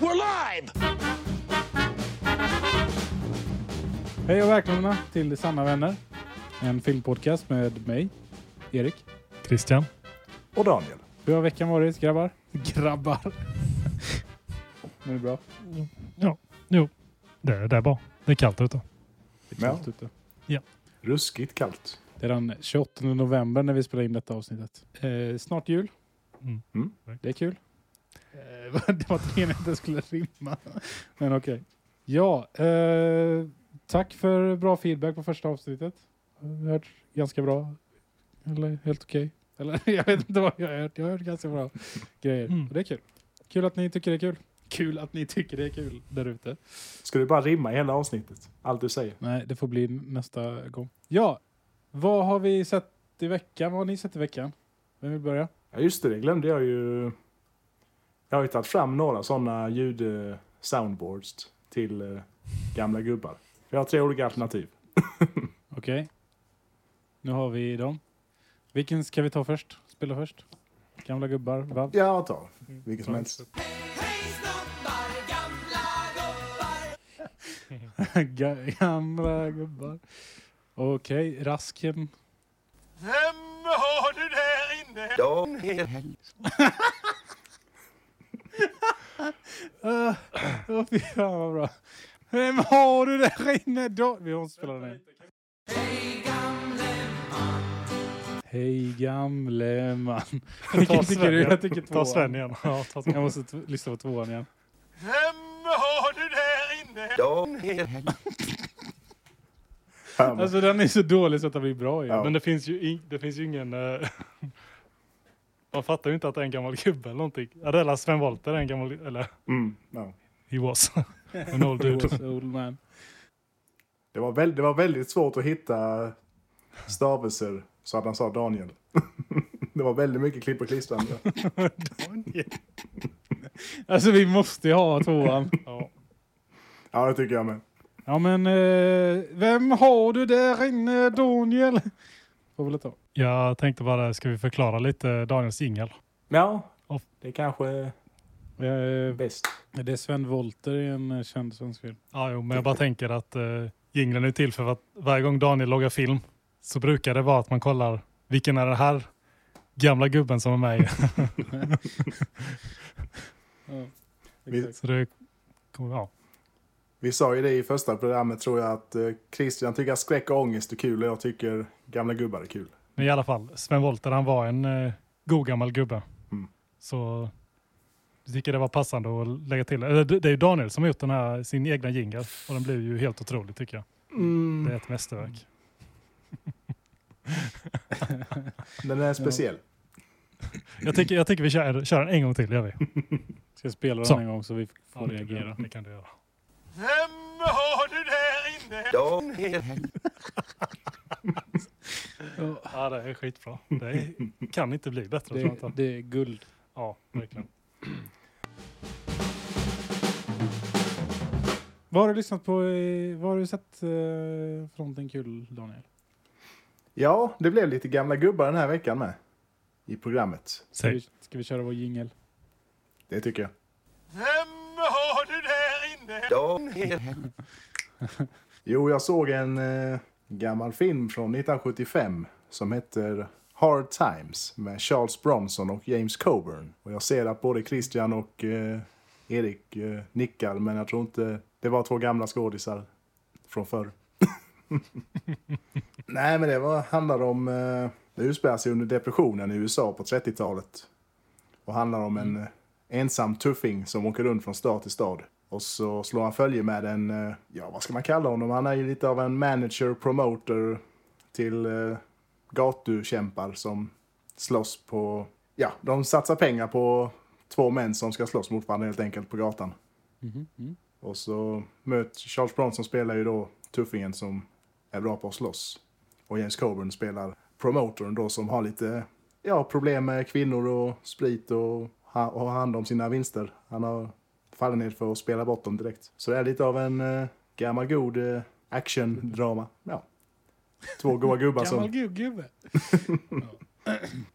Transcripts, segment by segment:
We're live! Hej och välkomna till Sanna vänner. En filmpodcast med mig, Erik. Christian. Och Daniel. Hur har veckan varit grabbar? Grabbar. Mår ni bra? Ja, jo. Det, det är bra. Det är kallt ute. Det är kallt ute. Ruskigt kallt. Det är den 28 november när vi spelar in detta avsnittet. Eh, snart jul. Mm. Mm. Det är kul. Eh, det var inte meningen att det skulle rimma. Men okej. Ja, eh, tack för bra feedback på första avsnittet. Jag har hört ganska bra. Eller helt okej. Eller jag vet inte vad jag har hört. Jag har hört ganska bra grejer. Mm. Och det är kul. Kul att ni tycker det är kul. Kul att ni tycker det är kul där ute. Ska du bara rimma i hela avsnittet? Allt du säger. Nej, det får bli nästa gång. Ja, vad har vi sett i veckan? Vad har ni sett i veckan? Vem vill börja? Ja just det, det glömde jag ju. Jag har ju tagit fram några sådana ljud-soundboards till eh, gamla gubbar. Jag har tre olika alternativ. Okej. Nu har vi dem. Vilken ska vi ta först? Spela först? Gamla gubbar? Vabb? Ja, jag tar vilken som helst. Ga- Gamla gubbar. Okej, rasken. Vem har du där inne? Uh, oh, fy fan vad bra. Vem har du där inne då? Vi måste spela den här. Hej gamle man. Vilken tycker du? Jag tycker Ta tvåan. Sven igen. Ja, ta Sven. Jag måste lyssna på tvåan igen. Vem har du där inne? Fan, Alltså den är så dålig så att den blir bra igen. Ja. Men det finns ju, in, det finns ju ingen... eh, Man fattar ju inte att det är en gammal gubbe eller någonting. Är Sven Wollter, en gammal... Eller, mm, ja. he was. An old dude. Was old man. det, var väl, det var väldigt svårt att hitta stavelser så att han sa Daniel. det var väldigt mycket klipp och klistrande. Alltså vi måste ju ha tvåan. Ja. Ja, det tycker jag med. Ja men, eh, vem har du där inne Daniel? Får väl ta. Jag tänkte bara, ska vi förklara lite Daniels jingel? Ja, Off. det kanske är Eh, bäst. det är Sven Wollter i en eh, känd svensk film. Ja, jo, men jag bara tänker att uh, jingeln är till för att varje gång Daniel loggar film så brukar det vara att man kollar vilken är den här gamla gubben som är med i. Ja, exakt. Så det kommer, ja. Vi sa ju det i första programmet tror jag att eh, Christian tycker att skräck och ångest är kul och jag tycker gamla gubbar är kul. Men i alla fall, Sven Wollter han var en uh, god gammal gubbe. Mm. Så jag tycker det var passande att lägga till. Det det är ju Daniel som har gjort den här, sin egna jingel och den blev ju helt otrolig tycker jag. Mm. Det är ett mästerverk. Den är speciell. Jag tycker, jag tycker vi kör, kör den en gång till, gör vi. Ska spela Så. den en gång så vi får det, reagera. det kan du göra. Vem har du där inne? Ja, det är skitbra. Det är, kan inte bli bättre. tror jag Det, inte. det är guld. Ja, verkligen. Vad har du lyssnat på? Vad har du sett eh, för någonting kul Daniel? Ja, det blev lite gamla gubbar den här veckan med. I programmet. Ska vi, ska vi köra vår jingel? Det tycker jag. Vem har du där? Jo, jag såg en eh, gammal film från 1975 som heter Hard Times med Charles Bronson och James Coburn. Och jag ser att både Christian och eh, Erik eh, nickar, men jag tror inte det var två gamla skådisar från förr. Nej, men det var, handlar om... Eh, det utspelar sig under depressionen i USA på 30-talet. Och handlar om en eh, ensam tuffing som åker runt från stad till stad. Och så slår han följe med en, eh, ja vad ska man kalla honom? Han är ju lite av en manager, promoter till eh, gatukämpar som slåss på, ja de satsar pengar på två män som ska slåss mot varandra helt enkelt på gatan. Mm. Och så möter Charles Bronson spelar ju då tuffingen som är bra på att slåss. Och James Coburn spelar promotorn då som har lite ja, problem med kvinnor och sprit och ha, och ha hand om sina vinster. Han har fallenhet för att spela bort dem direkt. Så det är lite av en eh, gammal god eh, actiondrama. Ja. Två goa gubbar Gammal som... gu- gubbe.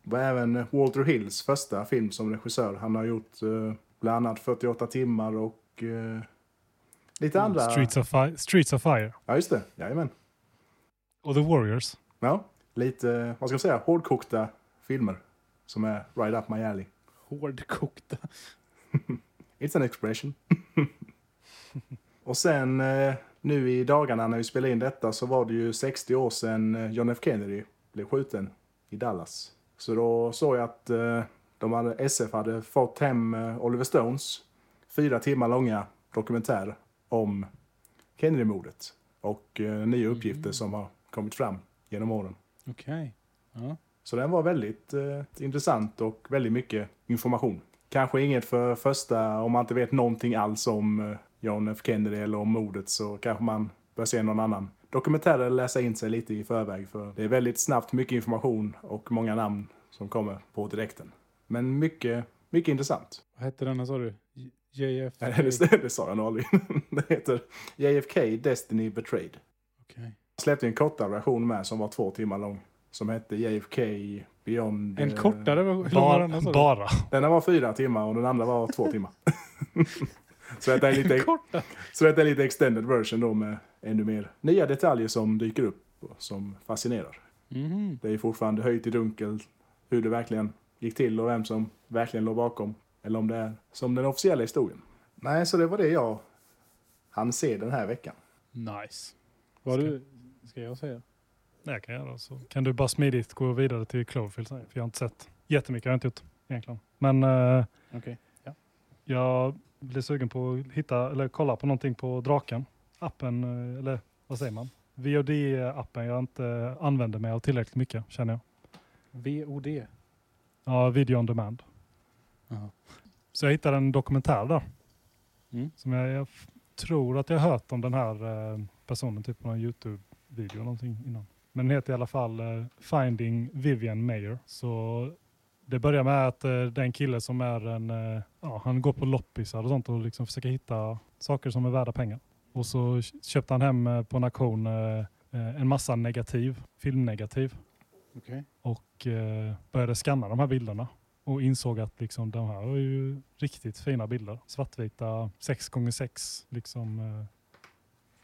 Var även Walter Hills första film som regissör. Han har gjort eh, bland annat 48 timmar och eh, lite andra... Streets, of Fi- Streets of Fire. Ja, just det. Jajamän. Och The Warriors. Ja, lite, vad ska jag säga, hårdkokta filmer som är right up my alley. Hårdkokta. It's an expression. och sen eh, nu i dagarna när vi spelade in detta så var det ju 60 år sedan eh, John F Kennedy blev skjuten i Dallas. Så då såg jag att eh, de hade, SF hade fått hem Oliver Stones fyra timmar långa dokumentär om Kennedy-mordet och nya uppgifter som har kommit fram genom åren. Okej. Ja. Så den var väldigt eh, intressant och väldigt mycket information. Kanske inget för första, om man inte vet någonting alls om eh, John F Kennedy eller om mordet så kanske man bör se någon annan dokumentär eller läsa in sig lite i förväg. För det är väldigt snabbt, mycket information och många namn som kommer på direkten. Men mycket, mycket intressant. Vad hette den sa du? J- JF? Nej, det, det sa jag nog aldrig. Det heter JFK Destiny Betrayed. Okej. Jag släppte en kortare version med som var två timmar lång. Som hette JFK Beyond... En kortare? Hur var Bara. den, sa du? bara. Den var fyra timmar och den andra var två timmar. så, detta är lite, Korta? så detta är lite extended version då med ännu mer nya detaljer som dyker upp och som fascinerar. Mhm. Det är fortfarande höjt i dunkel hur det verkligen gick till och vem som verkligen låg bakom. Eller om det är som den officiella historien. Nej, så det var det jag hann se den här veckan. Nice. Vad du... Ska jag säga? Jag kan göra. Så kan du bara smidigt gå vidare till Cloverfield. För jag har inte sett jättemycket. Jag har inte gjort egentligen. Men eh, Okej. Ja. jag blir sugen på att hitta eller kolla på någonting på Draken. Appen, eh, eller vad säger man? VOD-appen jag inte använder mig av tillräckligt mycket känner jag. VOD. Ja, video on demand. Jaha. Så jag hittade en dokumentär där. Mm. Som jag, jag tror att jag hört om den här eh, personen, typ på någon YouTube-video eller någonting innan. Men den heter i alla fall eh, Finding Vivian Mayer. Så det börjar med att eh, det är en kille som är en, eh, ja, han går på loppisar och sånt och liksom försöker hitta saker som är värda pengar. Och så köpte han hem på en auktion en massa negativ, filmnegativ Okej. och började scanna de här bilderna och insåg att liksom, de här var ju riktigt fina bilder. Svartvita 6x6 liksom.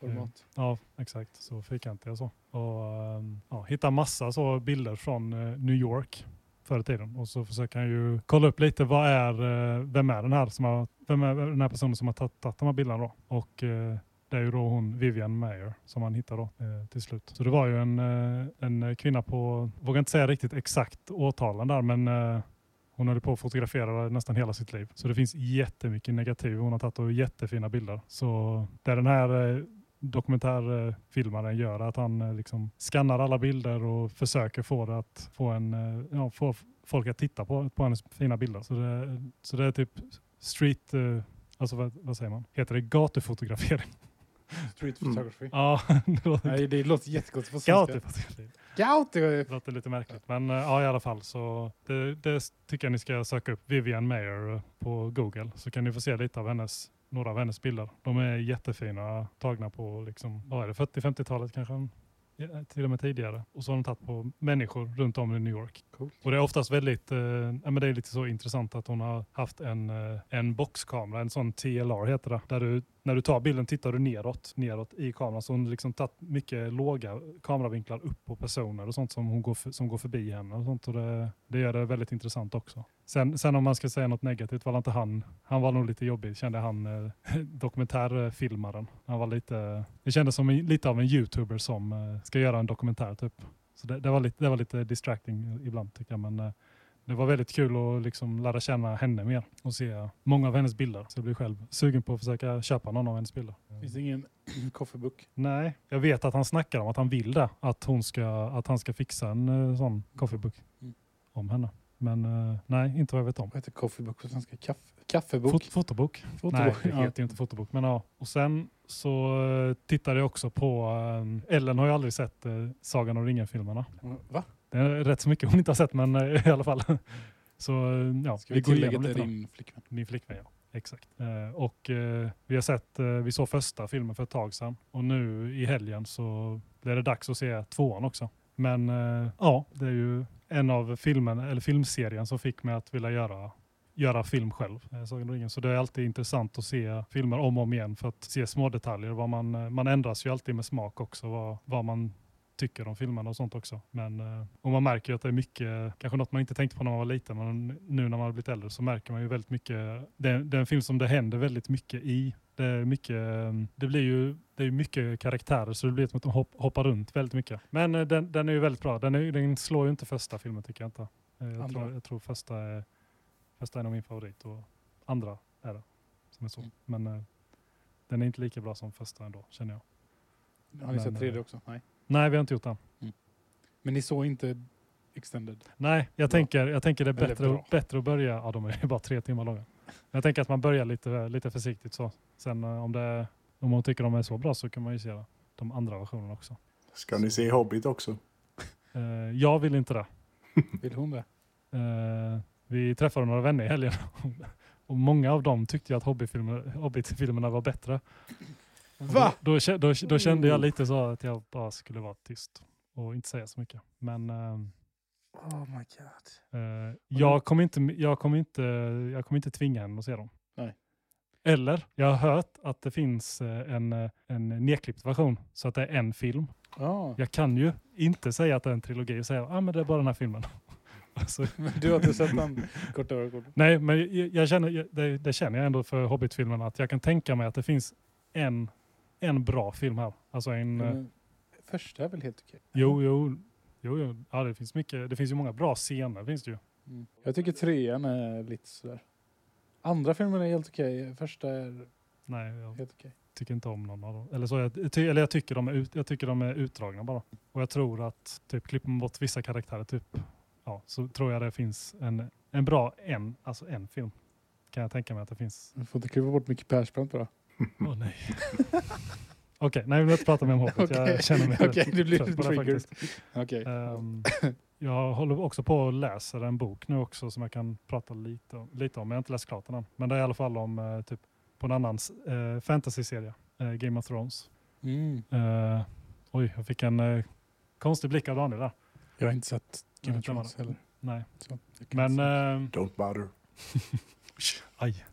Eh, Format. ja, exakt. Så fyrkantiga så. Och eh, ja, hitta massa så bilder från eh, New York förr i tiden. Och så försöker han ju kolla upp lite vad är, eh, vem är den här som har, vem är den här personen som har tagit de här bilderna då? Och eh, det är ju då hon Vivian Mayer som han hittar då eh, till slut. Så det var ju en, eh, en kvinna på, vågar inte säga riktigt exakt årtalen där men eh, hon höll på att fotografera nästan hela sitt liv. Så det finns jättemycket negativ hon har tagit jättefina bilder. Så det den här dokumentärfilmaren gör att han eh, liksom skannar alla bilder och försöker få det att få, en, eh, ja, få folk att titta på, på hennes fina bilder. Så det, så det är typ street, eh, alltså vad, vad säger man? Heter det gatufotografering? Street Mm. photography. Ja, det låter Nej, det låter jättegott på svenska. gatufotografering. Gaute! Det låter lite märkligt. Men ja, i alla fall så det, det tycker jag ni ska söka upp Vivian Mayer på Google så kan ni få se lite av hennes, några av hennes bilder. De är jättefina, tagna på liksom, vad är det, 40-50-talet kanske? Ja, till och med tidigare. Och så har de tagit på människor runt om i New York. Coolt. Och det är oftast väldigt, eh, ja, men det är lite så intressant att hon har haft en, eh, en boxkamera, en sån TLR heter det, där du, när du tar bilden tittar du neråt, neråt i kameran. Så hon har liksom tagit mycket låga kameravinklar upp på personer och sånt som, hon går, för, som går förbi henne. Och sånt, och det, det gör det väldigt intressant också. Sen, sen om man ska säga något negativt var inte han, han var nog lite jobbig kände han, eh, dokumentärfilmaren. Han var lite, det kändes som en, lite av en youtuber som eh, ska göra en dokumentär typ. Så det, det, var lite, det var lite distracting ibland tycker jag. Men eh, det var väldigt kul att liksom lära känna henne mer och se många av hennes bilder. Så jag blir själv sugen på att försöka köpa någon av hennes bilder. Finns det ingen coffeebook? Nej, jag vet att han snackar om att han vill det. Att, hon ska, att han ska fixa en eh, sån coffeebook Mm. om henne. Men eh, nej, inte vad jag vet om. Vad heter coffeebook på svenska? Kaff kaffebok? Fot fotobok? Fotobok, Nej, det heter ju inte fotobok. Men ja. Och sen så eh, tittade jag också på, eh, Ellen har ju aldrig sett eh, Sagan om ringen-filmerna. Va? Det är rätt så mycket hon inte har sett, men eh, i alla fall. Så eh, ja, Ska vi går tillägga igenom till lite då. din flickvän? Min flickvän, ja. Exakt. Eh, och eh, vi har sett, eh, vi såg första filmen för ett tag sedan. Och nu i helgen så blir det dags att se tvåan också. Men eh, ja, det är ju en av filmen, eller filmserien som fick mig att vilja göra göra film själv. Eh, Sagan. Så det är alltid intressant att se filmer om och om igen för att se små detaljer. Vad man, eh, man ändras ju alltid med smak också, vad, vad man tycker om filmerna och sånt också. Men, eh, och man märker ju att det är mycket, kanske något man inte tänkte på när man var liten, men nu när man har blivit äldre så märker man ju väldigt mycket, det, är- det är en film som det händer väldigt mycket i. Det är mycket, eh, det blir ju det är mycket karaktärer så det blir som att de hopp, hoppar runt väldigt mycket. Men eh, den, den är ju väldigt bra. Den, är, den slår ju inte första filmen tycker jag inte. Eh, Jag tror, jag tror första är, första är nog min favorit och andra är det. Som är så. Mm. Men eh, den är inte lika bra som första ändå känner jag. Har ni sett tredje också? Nej. Nej, vi har inte gjort den. Men ni såg inte Extended? Nej, jag Bra. tänker, jag tänker det är bättre, bättre att börja, ja de är ju bara tre timmar långa. Jag tänker att man börjar lite, lite försiktigt så. Sen eh, om, det, om man tycker de är så bra så kan man ju se de andra versionerna också. Ska ni se Hobbit också? Eh, jag vill inte det. Vill hon det? Eh, vi träffade några vänner i helgen och många av dem tyckte att Hobbit-filmer- Hobbit-filmerna var bättre. Va? Då, kä- då, då kände jag lite så att jag bara skulle vara tyst och inte säga så mycket. Men ehm, Oh my god. jag, kommer inte, jag, kommer inte, jag kommer inte tvinga henne att se dem. Eller, jag har hört att det finns eh, en, eh, en nedklippt version så att det är en film. Ja. Jag kan ju inte säga att det är en trilogi och säga att ah, men det är bara den här filmen. Alltså, Men du har inte sett den korta versionen? Nej, men jag, jag känner, jag- det, det känner jag ändå för Hobbit-filmerna att jag kan tänka mig att det finns en, en bra film här. Alltså en, Men Första är väl helt okej? jo, jo, jo, jo, ja, det finns mycket, det finns ju många bra scener finns det ju. Mm. Jag tycker trean är lite sådär. Andra filmen är helt okej. Första är Nej, jag helt okej. tycker inte om någon av dem. Eller, så, jag, ty, eller jag, tycker de är ut, jag tycker de är utdragna bara. Och jag tror att typ klipper man bort vissa karaktärer typ, ja, så tror jag det finns en, en bra en, alltså en film. Kan jag tänka mig att det finns. Du får inte klippa bort Micke Persbrandt bara. Åh nej. Okej, nej vi vill inte prata mer om Hobbit. Okej, Jag känner mig okej, rätt du blir triggered. faktiskt. Okej. Ehm, jag håller också på att läsa en bok nu också som jag kan prata lite, om- lite om. Jag har inte läst klart den än. Men det är i alla fall om eh, typ på en annan uh, fantasy-serie, eh, Game of Thrones. Mm. Eh, oj, jag fick en eh, konstig blick av Daniel där. Jag har inte sett Game Nej, of Thrones heller. Nej, Så men säga. eh, Don't bother. aj.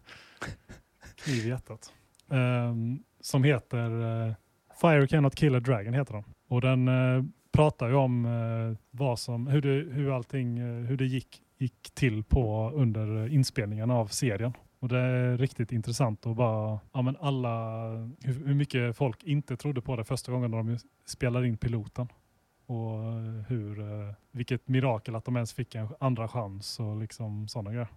Kniv i hjärtat. Ehm, som heter eh, Fire Cannot Kill a Dragon heter den. Och den eh, pratar ju om eh, vad som, hur, det, hur allting, eh, hur det gick, gick till på under inspelningen av serien. Och det är riktigt intressant att bara, ja men alla, hur, hur mycket folk inte trodde på det första gången när de spelade in piloten. Och eh, hur, eh, vilket mirakel att de ens fick en andra chans och liksom sådana grejer.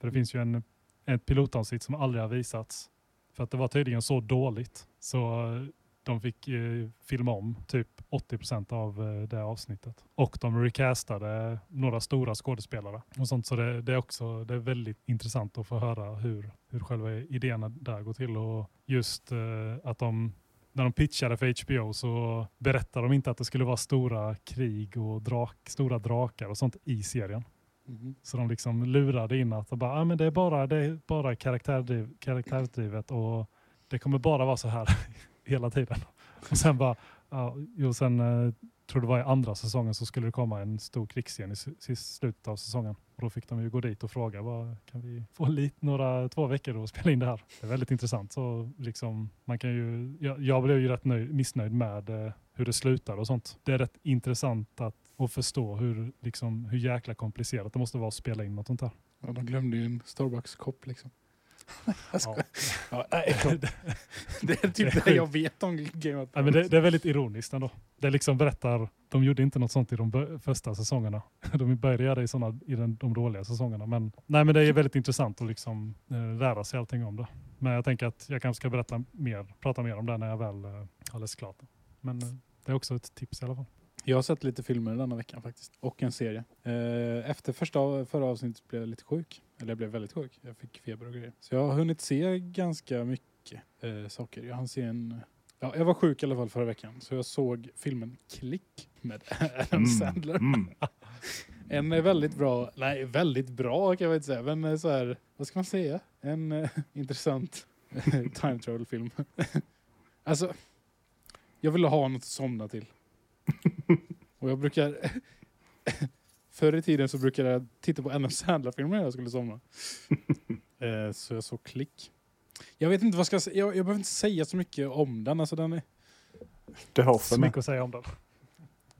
För det finns ju en, ett pilotavsnitt som aldrig har visats. För att det var tydligen så dåligt. Så eh, de fick eh, filma om typ 80% av eh, det avsnittet. Och de recastade några stora skådespelare. Och sånt. Så det, det, är också det är väldigt intressant att få höra hur, hur själva idéerna där går till. Och just eh, att de när de pitchade för HBO så berättade de inte att det skulle vara stora krig och drak, stora drakar och sånt i serien. Mhm. Så de liksom lurade in att bara, ah, men det är bara, det är bara karaktärdriv, karaktärsdrivet och det kommer bara vara så här hela tiden. Och sen bara, ja, jo, sen eh, tror det var i andra säsongen så skulle det komma en stor krigsscen i i slutet av säsongen. Och då fick de ju gå dit och fråga, vad, kan vi få lite, några, två veckor och spela in det här? Det är väldigt intressant. Så liksom, man kan ju, jag, jag blev ju rätt nöjd, missnöjd med eh, hur det slutar och sånt. Det är rätt intressant att, att förstå hur, liksom, hur jäkla komplicerat det måste vara att spela in något sånt här. Ja, de glömde ju en Starbucks-kopp liksom. Ja. Ja, nej, det är typ det jag vet om Game of Ja, men det, det är väldigt ironiskt ändå. Det liksom berättar, de gjorde inte något sånt i de första säsongerna. De började i, såna, i den, de dåliga säsongerna. Men, nej, men det är väldigt intressant att liksom, eh, lära sig allting om det. Men jag tänker att jag kanske ska berätta mer, prata mer om det när jag väl eh, har läst klart det. Men eh, det är också ett tips i alla fall. Jag har sett lite filmer denna veckan faktiskt. Och en serie. Eh, Efter första, förra avsnittet blev jag lite sjuk. Eller jag blev väldigt sjuk. Jag fick feber och grejer. Så jag har hunnit se ganska mycket eh, saker. Jag hann se en... Ja, jag var sjuk i alla fall förra veckan. Så jag såg filmen Klick med Adam Sandler. Mm. En är väldigt bra, nej väldigt bra kan jag inte säga, men eh, så här, vad ska man säga? En eh, intressant time travel film. alltså, jag ville ha något att somna till. Och jag brukar Förr i tiden så brukade jag titta på Adam Sandler-filmer när jag skulle somna. eh, så jag såg klick. Jag vet inte vad jag ska säga. Jag, jag behöver inte säga så mycket om den. Alltså den är... The Hoff är Så med. mycket att säga om den.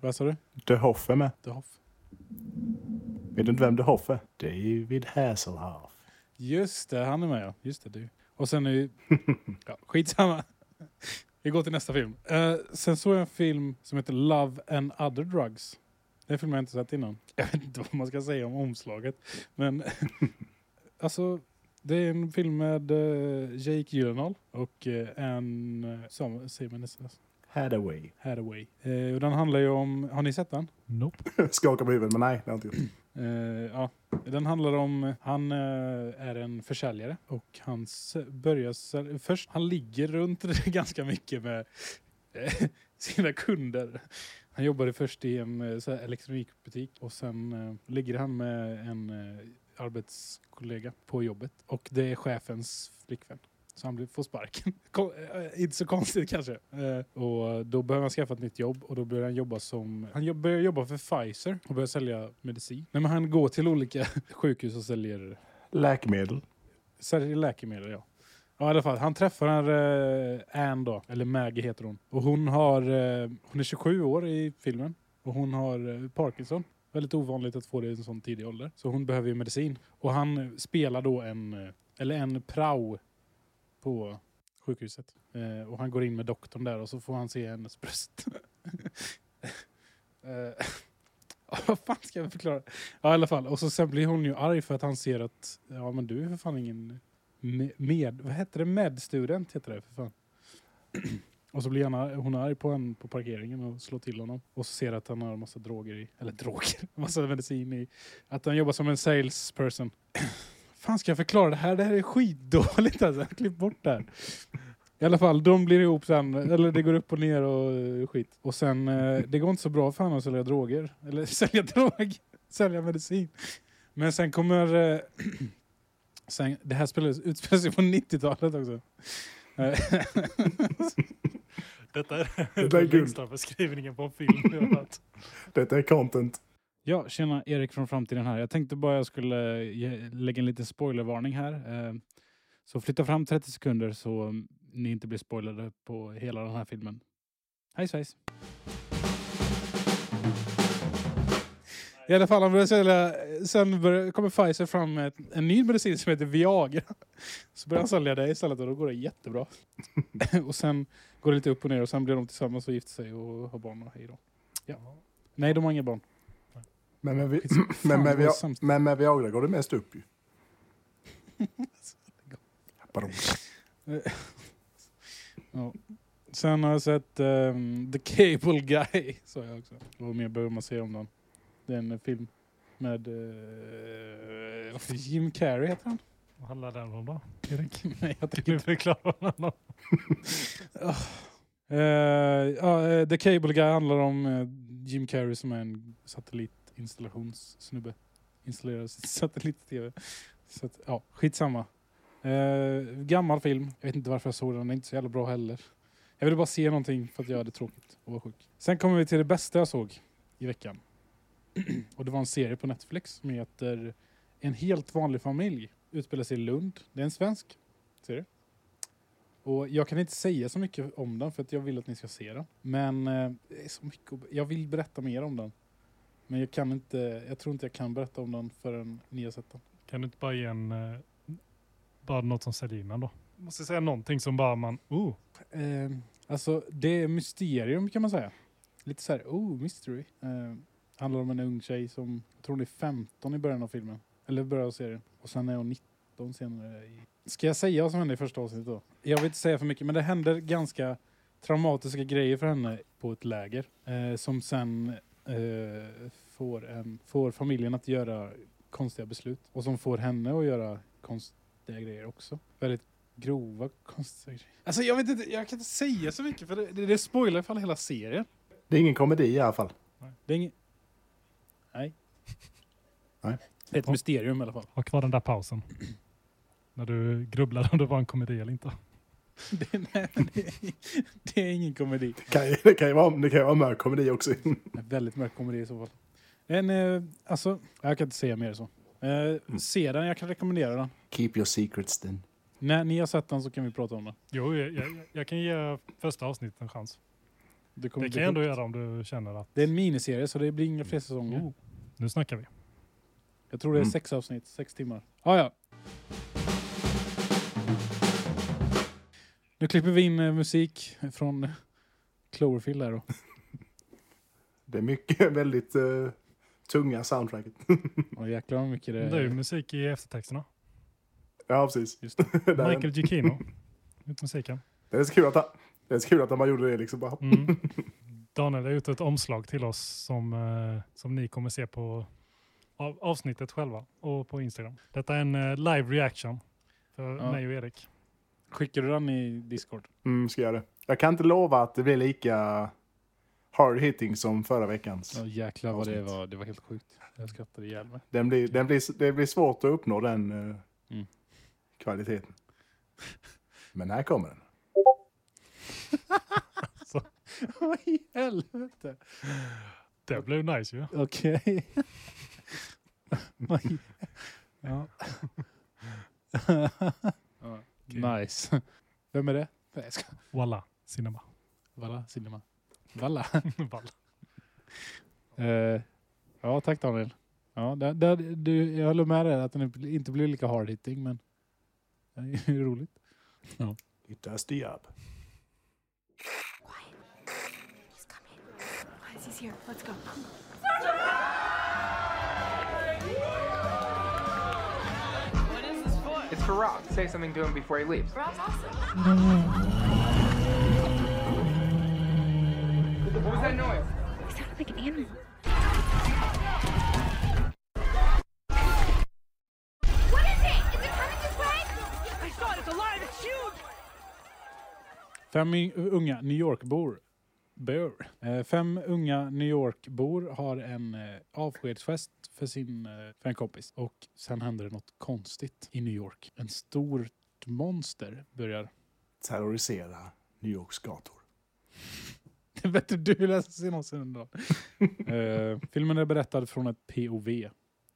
Vad sa du? The Hoff är med. The Hoff. Vet du inte vem The Hoff är? David Hasselhoff. Just det, han är med ja. Just det, du. Och sen är ju... Ja, skitsamma. Vi går till nästa film. Eh, sen såg jag en film som heter Love and other drugs. Den filmen har jag inte sett innan. Jag vet inte vad man ska säga om omslaget. Men alltså, det är en film med uh, Jake Gyllenhaal och uh, en, uh, som säger man nästan, Hathaway. Hathaway. Eh, och den handlar ju om, har ni sett den? Nope. Skakar på huvudet, men nej, det har jag inte gjort. Uh, ja, den handlar om, han uh, är en försäljare och han börjar, först, han ligger runt ganska mycket med eh, sina kunder. Han jobbade först i en så här, elektronikbutik och sen uh, ligger han med en arbetskollega på jobbet och det är chefens flickvän. Så han får sparken. Eh, Inte så konstigt kanske. Eh, Och då behöver han skaffa ett nytt jobb och då börjar han jobba som... Han börjar jobba för Pfizer och börjar sälja medicin. Nej, men han går till olika sjukhus och säljer, Läkemedel. säljer läkemedel. Ja. Ja, i alla fall. Han träffar uh, Anne då, eller Maggie heter hon. Och hon har, eh, hon är 27 år i filmen. Och hon har eh, Parkinson. Väldigt ovanligt att få det i en sån tidig ålder. Så hon behöver ju medicin. Och han spelar då en, eller en prao på sjukhuset. Eh, och han går in med doktorn där och så får han se hennes bröst. eh, vad fan ska jag förklara? Ja, i alla fall. Och så sen blir hon ju arg för att han ser att ja, men du är för fan ingen med... Vad heter det? Medstudent heter det för fan. Och så blir han, hon arg på honom på parkeringen och slår till honom. Och så ser att han har en massa droger i, eller droger, massa medicin i. Att han jobbar som en salesperson. fan ska jag förklara det här? Det här är skitdåligt alltså. Klipp bort det här. I alla fall, de blir ihop sen, eller det går upp och ner och eh, skit. Och sen, eh, det går inte så bra för honom att sälja droger. Eller sälja drog, sälja medicin. Men sen kommer, eh, sen, det här spelas, utspelar sig på 90-talet också. Detta är är den längsta beskrivningen på en film. Detta är content. Ja, tjena Erik från framtiden här. Jag tänkte bara jag skulle ge, lägga en liten spoilervarning här. Eh, så flytta fram 30 sekunder så ni inte blir spoilade på hela den här filmen. Hej svejs! I alla fall, han sälja, sen kommer Pfizer fram med en ny medicin som heter Viagra. Så börjar han sälja det istället och då går det jättebra. och sen går det lite upp och ner och sen blir de tillsammans och gifter sig och har barn och hej då. Ja. Nej, de har inga barn. Men med, vi, men med, sämst. men med Viagra går det mest upp ju. Ja. Sen har jag sett ehm, The Cable Guy. Så jag också. Vad mer behöver man säga om den? Det är en film med uh, Jim Carrey heter han. Vad handlar den om då? Erik? Nej, jag tänker du förklara vad den handlar om? Eh, ja, eh, The Cable Guy handlar om eh, Jim Carrey som är en Installationssnubbe Installerar sitt satellit-tv. Så att, ja, skitsamma. Eh, gammal film. Jag vet inte varför jag såg den. Den är inte så jävla bra heller. Jag ville bara se någonting för att jag hade tråkigt och var sjuk. Sen kommer vi till det bästa jag såg i veckan. och det var en serie på Netflix som heter En helt vanlig familj. Utspelar sig i Lund. Det är en svensk serie. Och jag kan inte säga så mycket om den för att jag vill att ni ska se den. Men eh, det är så mycket jag vill berätta mer om den. Men jag kan inte, jag tror inte jag kan berätta om den förrän ni har sett den. Kan du inte bara ge en... eh, Bara något som säljer in den då? Måste säga någonting som bara man... Oh, Eh, alltså det är mysterium kan man säga. Lite så här, oh mystery. Eh, handlar om en ung tjej som, jag tror hon är 15 i början av filmen. Eller början av serien. Och sen är hon 19 senare. I... Ska jag säga vad som hände i första avsnittet då? Jag vill inte säga för mycket men det händer ganska traumatiska grejer för henne på ett läger. Eh, som sen eh, får, en, får familjen att göra konstiga beslut. Och som får henne att göra konstiga grejer också. Väldigt grova konstiga grejer. Alltså jag vet inte, jag kan inte säga så mycket för det, det, det spoilar ifall hela serien. Det är ingen komedi i alla fall. Det är inget... Nej. Nej. Det är ett mysterium i alla fall. ha kvar den där pausen. När du grubblade om det var en komedi eller inte. Det, nej, det, är, det är ingen komedi. Det kan, ju- det kan ju vara, det kan ju vara mörk komedi också. En väldigt mörk komedi i så fall. En, eh, alltså, jag kan inte säga mer så. Eh, Mm. Se den, jag kan rekommendera den. Keep your secrets then. När ni har sett den så kan vi prata om den. Jo, jag, jag, jag kan ge första avsnittet en chans. Det, kommer Det kan jag ändå göra om du känner att... det är en miniserie så det blir inga fler säsonger. Oh, nu snackar vi. Jag tror det är Mm. sex avsnitt, sex timmar. Ah, ja. Nu klipper vi in eh, musik från Cloverfield här då. Det är mycket väldigt eh, tunga soundtracket. Och jäklar vad mycket det Det är ju musik i eftertexterna. ja, precis. Just det, är, Michael Giacchino. Ut musiken. det är så kul att, han- det är så kul att de bara gjorde det liksom. Bara. Mm. Daniel har gjort ett omslag till oss som, eh, som ni kommer se på av, avsnittet själva och på Instagram. Detta är en eh, live reaction för Ja. mig och Erik. Skickar du den i Discord? Mm, ska jag det. Jag kan inte lova att det blir lika hard hitting som förra veckans. Ja jäklar vad det var. Det var helt sjukt. Jag skrattade ihjäl mig. Den blir, den blir, det blir svårt att uppnå den eh, Mm. kvaliteten. Men här kommer den. Vad i helvete? Det blev nice ju. Okej. Vad i- ja. Ja. Nice. Vem är det? Nej, jag ska... Walla Cinema. Valla Cinema. Valla. Walla. Eh, ja, tack Daniel. Ja, där, där, du, jag håller med dig att den inte blir lika hard hitting, men det är ju roligt. It does the job. He's coming. Guys, he's here. Let's go. It's for Say something to him before he leaves. Rob's awesome. What was that noise? He sounded like an animal. What is it? Is it coming this way? I saw it. It's alive. It's huge. Fem unga New York-bor Bör. Eh, Fem unga New York-bor har en eh, avskedsfest för sin eh, för en kompis. Och sen händer det något konstigt i New York. En stort monster börjar... Terrorisera New Yorks gator. Det är bättre du läser synopsen än då. eh, filmen är berättad från ett POV.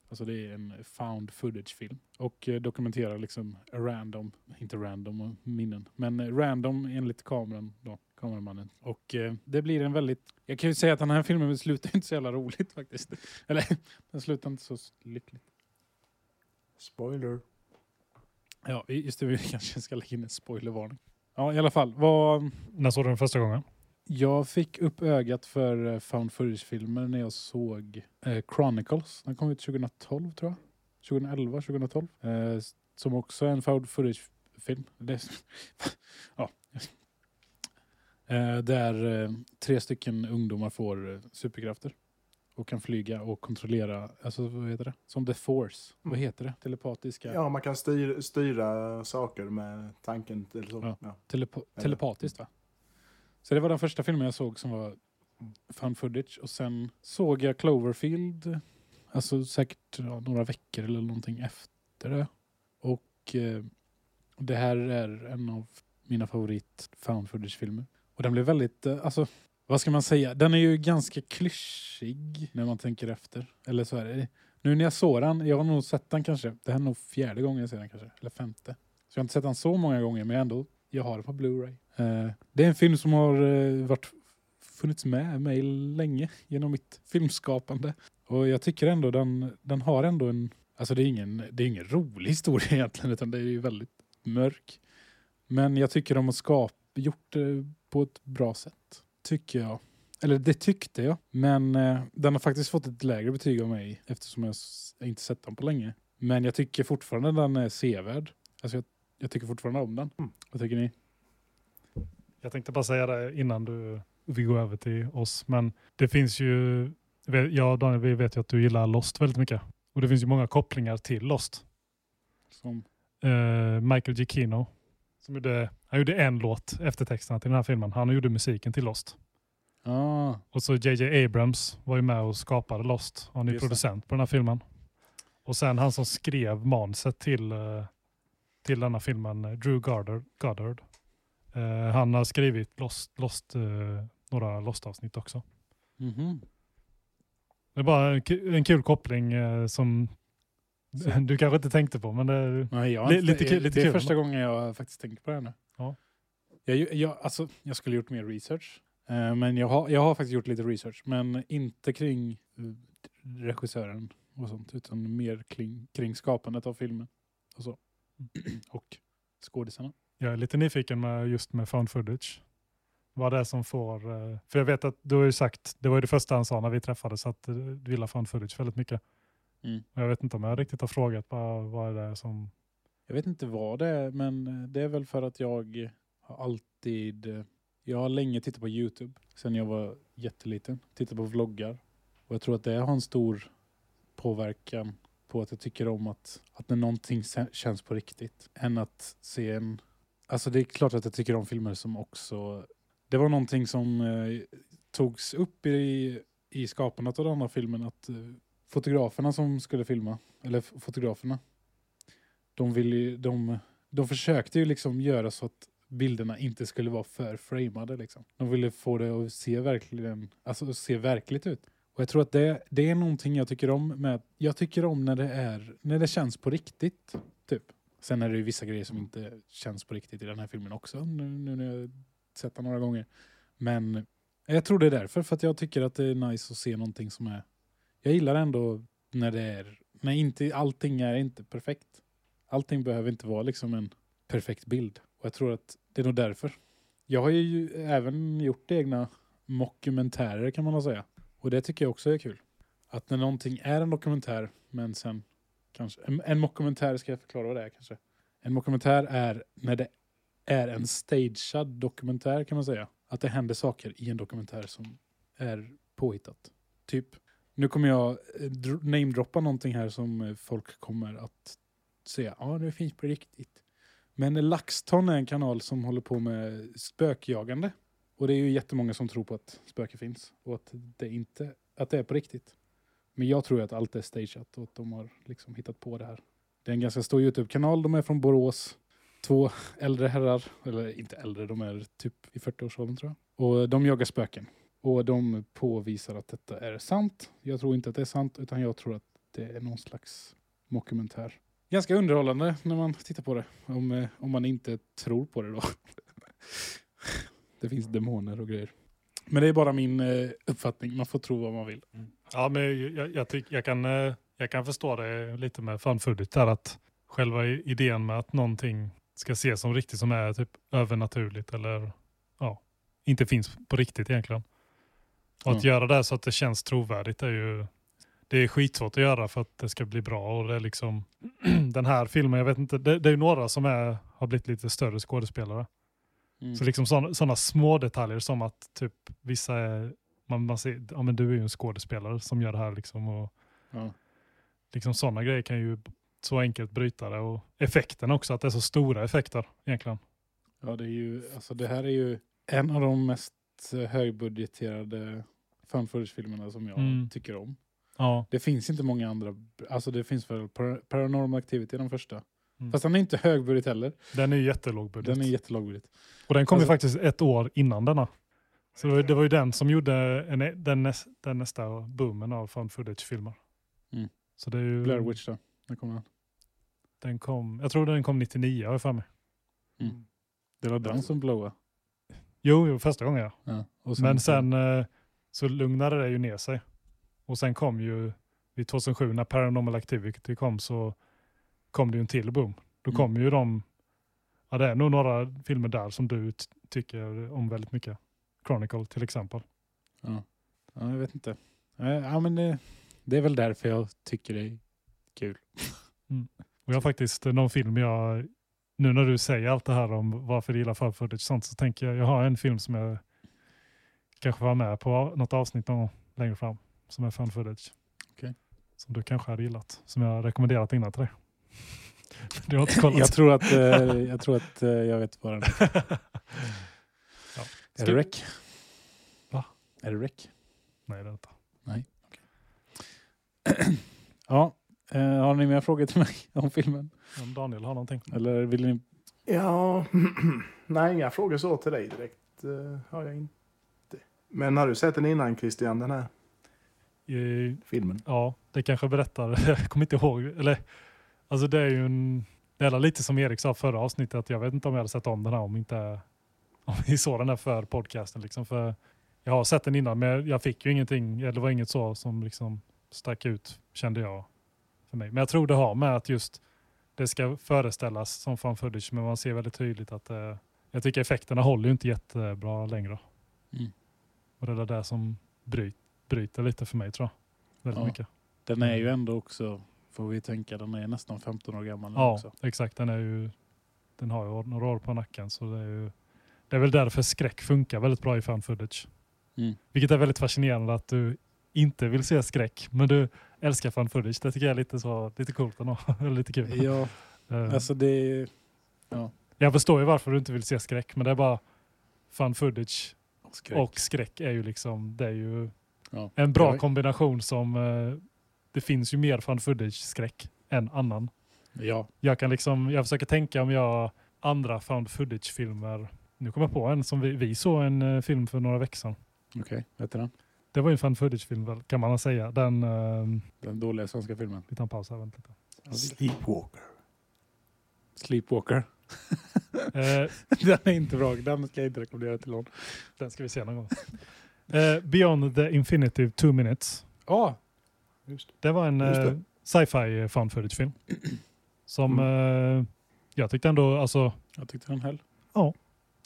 Alltså det är en found footage-film. Och eh, dokumenterar liksom random, inte random minnen, men random enligt kameran då, kameramannen. Och eh, det blir en väldigt, jag kan ju säga att den här filmen slutar inte så jävla roligt faktiskt. Eller den slutar inte så lyckligt. Spoiler. Ja, just det, vi kanske ska lägga in en spoilervarning. Ja, i alla fall. Vad, När såg du den första gången? Jag fick upp ögat för eh, found footage-filmer när jag såg eh, Chronicles. Den kom ut 2012 tror jag. 2011, 2012. Eh, som också är en found footage-film. Det, ja. Eh, där eh, tre stycken ungdomar får eh, superkrafter. Och kan flyga och kontrollera, alltså vad heter det? Som The Force. Vad Mm. heter det? Telepatiska? Ja, man kan styra, styra saker med tanken. Eller så. Ja. Ja. Telepo- telepatiskt va? Så det var den första filmen jag såg som var found footage. Och sen såg jag Cloverfield, alltså säkert ja, några veckor eller någonting efter det. Och eh, det här är en av mina favorit found footage-filmer. Och den blev väldigt, eh, alltså vad ska man säga? Den är ju ganska klyschig när man tänker efter. Eller så är det. Nu när jag såg den, jag har nog sett den kanske, det här är nog fjärde gången jag ser den kanske, eller femte. Så jag har inte sett den så många gånger, men jag ändå, jag har den på Blu-ray. Eh, det är en film som har eh, varit, funnits med mig länge genom mitt filmskapande. Och jag tycker ändå den, den har ändå en, alltså det är ingen, det är ingen rolig historia egentligen, utan det är ju väldigt mörk. Men jag tycker om att skapa gjort det på ett bra sätt, tycker jag. Eller det tyckte jag, men eh, den har faktiskt fått ett lägre betyg av mig eftersom jag inte sett den på länge. Men jag tycker fortfarande den är sevärd. Alltså jag, jag tycker fortfarande om den. Mm. Vad tycker ni? Jag tänkte bara säga det innan du, vi går över till oss. Men det finns ju, och Daniel vi vet ju att du gillar Lost väldigt mycket. Och det finns ju många kopplingar till Lost. Som, Eh, Michael Giacchino, som gjorde, han gjorde en låt, eftertexterna till den här filmen. Han gjorde musiken till Lost. ah, Och så JJ Abrams var ju med och skapade Lost. Han är Just det. producent på den här filmen. Och sen han som skrev manuset till, eh, till denna filmen, eh, Drew Goddard. Goddard. Eh, han har skrivit Lost, Lost, eh, några Lost-avsnitt också. mhm. Det är bara en, en kul koppling eh, som du kanske inte tänkte på. Men det, Nej, jag Li- lite kul- lite det är kul. första gången jag faktiskt tänker på det här nu. Ja. Jag, jag, alltså, jag skulle gjort mer research. Eh, men jag har, jag har faktiskt gjort lite research. Men inte kring eh, regissören och sånt. Utan mer kring, kring skapandet av filmen. Och så. och skådisarna. jag är lite nyfiken med just med found footage. Vad det är som får... eh, För jag vet att du har ju sagt, det var ju det första han sa när vi träffades, att du gillar found footage väldigt mycket. Mm. Jag vet inte om jag riktigt har frågat vad är det är som... Jag vet inte vad det är, men eh, det är väl för att jag har alltid... eh, Jag har länge tittat på Youtube, sen jag var jätteliten. Tittat på vloggar. Och jag tror att det har en stor påverkan på att jag tycker om att, att när någonting kä- känns på riktigt. Än att se en... Alltså det är klart att jag tycker om filmer som också... Det var någonting som eh, togs upp i, i skapandet av den här filmen. Att eh, fotograferna som skulle filma, eller fotograferna, de, ville de, de försökte ju liksom göra så att bilderna inte skulle vara för framade. Liksom. De ville få det att se, verkligen, alltså, se verkligt ut. Och jag tror att det, det är någonting jag tycker om. Med, jag tycker om när det, är, när det känns på riktigt. Typ. Sen är det ju vissa grejer som inte känns på riktigt i den här filmen också. Nu, nu när jag sett den några gånger. Men jag tror det är därför. För att jag tycker att det är nice att se någonting som är... Jag gillar ändå när det är... När inte, allting är inte perfekt. Allting behöver inte vara liksom en perfekt bild. Och jag tror att det är nog därför. Jag har ju även gjort egna mockumentärer kan man väl säga. Och det tycker jag också är kul. Att när någonting är en dokumentär, men sen kanske... En, en mockumentär, ska jag förklara vad det är kanske? En mockumentär är när det är en stagead dokumentär kan man säga. Att det händer saker i en dokumentär som är påhittat. Typ, nu kommer jag eh, namedroppa någonting här som eh, folk kommer att säga, ja det finns på riktigt. Men LaxTon är en kanal som håller på med spökjagande. Och det är ju jättemånga som tror på att spöke finns och att det inte att det är på riktigt. Men jag tror att allt är stageat och att de har liksom hittat på det här. Det är en ganska stor Youtube-kanal, de är från Borås. Två äldre herrar, eller inte äldre, de är typ i 40-årsåldern tror jag. Och de jagar spöken. Och de påvisar att detta är sant. Jag tror inte att det är sant, utan jag tror att det är någon slags mockumentär. Ganska underhållande när man tittar på det. Om, eh, om man inte tror på det då. det finns demoner och grejer. Men det är bara min eh, uppfattning. Man får tro vad man vill. Mm. Ja, men jag, jag, tyck, jag, kan, eh, jag kan förstå det lite med found där att själva idén med att någonting ska ses som riktigt som är typ övernaturligt eller ja, inte finns på riktigt egentligen. Och att Ja. göra det så att det känns trovärdigt är ju det är skitsvårt att göra för att det ska bli bra. Och det är liksom den här filmen, jag vet inte, det, det är ju några som är, har blivit lite större skådespelare. Mm. Så liksom sådana små detaljer som att typ vissa är, man, man ser, ja men du är ju en skådespelare som gör det här liksom. Och Ja. liksom sådana grejer kan ju så enkelt bryta det. Och effekten också, att det är så stora effekter egentligen. Ja, det är ju, alltså det här är ju en av de mest högbudgeterade found footage-filmerna som jag Mm. tycker om. Ja, Det finns inte många andra, alltså det finns väl Par- Paranormal Activity den första. Mm. Fast den är inte högbudget heller. den är ju jättelåg budget. Den är jättelågbudget. och den kom alltså- ju faktiskt ett år innan denna. Så det var, det var ju den som gjorde en, den, näs, den nästa boomen av found footage-filmer. Mm. Så det är ju, Blair Witch då. När kommer den? den kom, jag tror den kom 99 har jag för mig. Mm. Det var den som blowade. Jo, jo, första gången ja. Ja. Och Men sen eh, så lugnade det ju ner sig. Och sen kom ju, vid 2007 när Paranormal Activity kom så kom det ju en till boom. Då Mm. kom ju de, ja det är nog några filmer där som du tycker om väldigt mycket. Chronicle till exempel. Ja. ja, jag vet inte. Eh, Ja, men det, det är väl därför jag tycker det är kul. Och jag har faktiskt eh, någon film jag, nu när du säger allt det här om varför du gillar found footage och sånt så tänker jag, jag har en film som jag kanske var med på något avsnitt någon längre fram som är found footage. Okej. Som du kanske hade gillat, som jag rekommenderat innan till dig. du har inte kollat? Jag tror att, eh, jag, tror att eh, jag vet vad den är. Ja. Är det Rec? Va? Är det Rec? Nej, det är inte. Ja. Eh, har ni mer frågor till mig om filmen? Om Daniel har någonting. Eller vill ni? Ja, nej inga frågor så till dig direkt eh, har jag inte. Men har du sett den innan Christian den här? i, Filmen. ja, det kanske berättar, jag kommer inte ihåg, eller alltså det är ju en, det är lite som Erik sa förra avsnittet, att jag vet inte om jag hade sett om den här om inte, om vi såg den här för podcasten liksom, för jag har sett den innan men jag fick ju ingenting, eller det var inget så som liksom stack ut kände jag för mig. Men jag tror det har med att just det ska föreställas som fan footage men man ser väldigt tydligt att eh, jag tycker effekterna håller ju inte jättebra längre. Mm. Och det är det där som bryt, bryter lite för mig tror jag. Väldigt Ja. mycket. Den är ju ändå också, får vi tänka, den är nästan 15 år gammal nu Ja, också. exakt. Den, är ju, den har ju några år på nacken. Så det, är ju, det är väl därför skräck funkar väldigt bra i fan footage. Mm. Vilket är väldigt fascinerande att du inte vill se skräck, men du älskar fan footage. Det tycker jag är lite, så, lite coolt ändå. Eller lite kul. Ja, Eh, alltså det är jag förstår ju varför du inte vill se skräck, men det är bara fan footage skräck. och skräck är ju liksom, det är ju ja. en bra Ja. kombination som, eh, det finns ju mer fan footage-skräck än annan. Ja, Jag kan liksom, jag försöker tänka om jag andra found footage-filmer, nu kommer jag på en som vi, vi såg en eh, film för några veckor sedan. okej. Vet du den? Det var ju en found footage-film kan man säga. Den, uh, Den dåliga svenska filmen. vi tar en paus här, vänta lite. Sleepwalker. Sleepwalker. Eh, den är inte bra. Den ska jag inte rekommendera till någon. den ska vi se någon gång. Eh, Beyond the Infinitive Two Minutes. Ja, Det var en Just eh, sci-fi found footage-film. Som eh, jag tyckte ändå, alltså, jag tyckte den höll.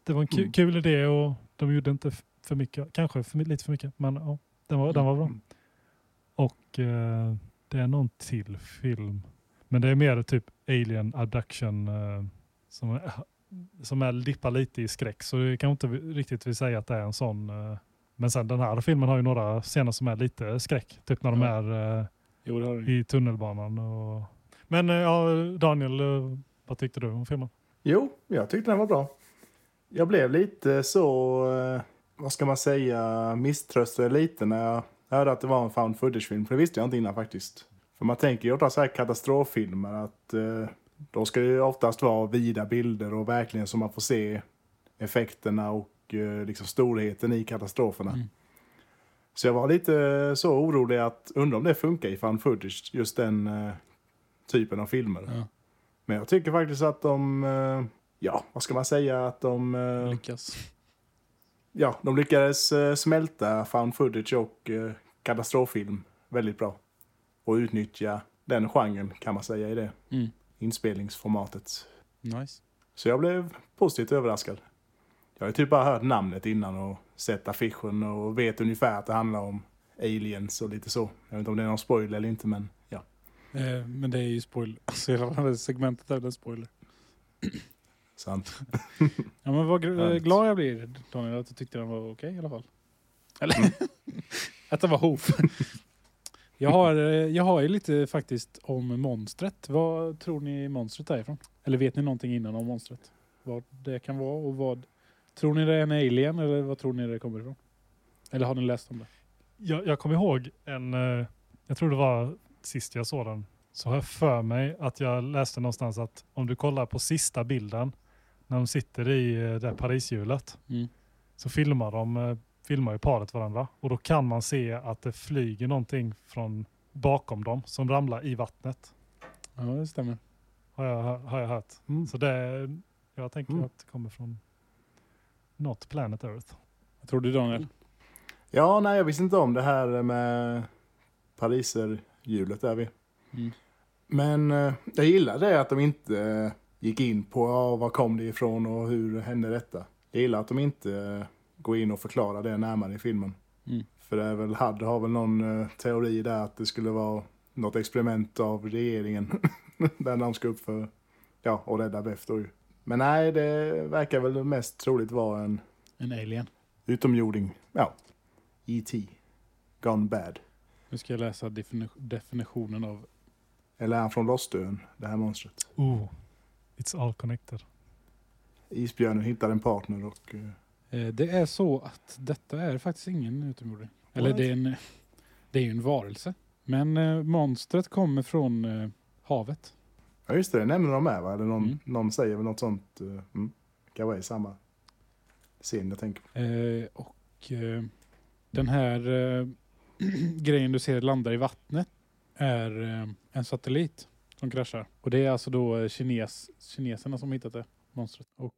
det var en Mm. kul idé och de gjorde inte för mycket, kanske för, lite för mycket, men ja, den var, den var bra. Mm. Och eh, det är någon till film. Men det är mer typ Alien Abduction eh, som, är, som är dippar lite i skräck. Så det kan inte riktigt vill säga att det är en sån. Eh, men sen den här filmen har ju några scener som är lite skräck. Typ när de Ja. är eh, Jo, det har den. i tunnelbanan. Och... Men eh, ja, Daniel, eh, vad tyckte du om filmen? Jo, jag tyckte den var bra. Jag blev lite så, eh, vad ska man säga, misströstad lite när jag hörde att det var en found footage-film. För det visste jag inte innan faktiskt. För man tänker ju ofta så här katastroffilmer att eh, då ska det ju oftast vara vida bilder och verkligen så man får se effekterna och eh, liksom storheten i katastroferna. Mm. Så jag var lite så orolig att undra om det funkar i found footage, just den eh, typen av filmer. Ja. Men jag tycker faktiskt att de, eh, ja, vad ska man säga, att de, eh, Lyckas. Ja, de lyckades eh, smälta found footage och eh, katastroffilm väldigt bra. Och utnyttja den genren kan man säga i det Mm. inspelningsformatet. Nice. Så jag blev positivt överraskad. Jag har typ bara hört namnet innan och sett affischen och vet ungefär att det handlar om aliens och lite så. Jag vet inte om det är någon spoiler eller inte men ja. Eh, men det är ju spoiler. Så hela det segmentet är en spoiler. Sant. Ja, men vad glad jag blir Daniel att du tyckte den var okej i alla fall. Eller att den var hoof. jag, har, eh, jag har ju lite faktiskt om monstret. Vad tror ni monstret är ifrån? Eller vet ni någonting innan om monstret? Vad det kan vara och vad... Tror ni det är en alien eller vad tror ni det kommer ifrån? Eller har ni läst om det? Jag, jag kommer ihåg en, eh, jag tror det var sist jag såg den, så har jag för mig att jag läste någonstans att om du kollar på sista bilden när de sitter i eh, det här Parishjulet Mm. så filmar de eh, filmar ju paret varandra och då kan man se att det flyger någonting från bakom dem som ramlar i vattnet. Ja, det stämmer. Har jag, har jag hört. Mm. Så det, jag tänker Mm. att det kommer från något planet Earth. Vad tror du Daniel? Ja, nej jag visste inte om det här med pariserhjulet där vi. Mm. Men eh, jag gillar det att de inte gick in på ja, var kom det ifrån och hur hände detta. Jag gillar att de inte eh, går in och förklarar det närmare i filmen. Mm. För det är väl, Hud har väl någon eh, teori där att det skulle vara något experiment av regeringen. där de ska upp för, ja, och rädda Beth då ju. Men nej, det verkar väl mest troligt vara en En alien. utomjording. Ja, E.T. Gone bad. Nu ska jag läsa defini- definitionen av... Eller är han från Lostön, det här monstret? Oh, it's all connected. Isbjörnen hittar en partner och... eh, Eh, det är så att detta är faktiskt ingen utomjording. Eller det är, en, det är ju en varelse. Men eh, monstret kommer från eh, havet. Ja just det, det nämner de med va? Eller någon, Mm. någon säger väl något sånt. eh, Mm. Kan vara i samma scen jag tänker på. Eh, och eh, den här... Eh, grejen du ser landa i vattnet är en satellit som kraschar. Och det är alltså då eh, kines, kineserna som hittat det, monstret. Och,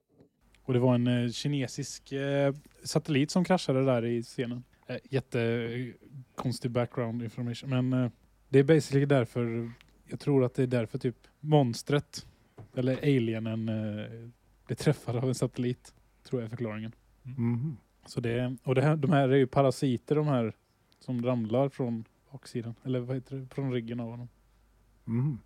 och det var en eh, kinesisk eh, satellit som kraschade där i scenen. Eh, Jättekonstig background information. Men eh, det är basically därför, jag tror att det är därför typ monstret, eller alienen, eh, blir träffad av en satellit. Tror jag är förklaringen. Mhm. Så det, och det här, de här är ju parasiter de här som ramlar från baksidan. Eller vad heter det? Från ryggen av honom. Mhm.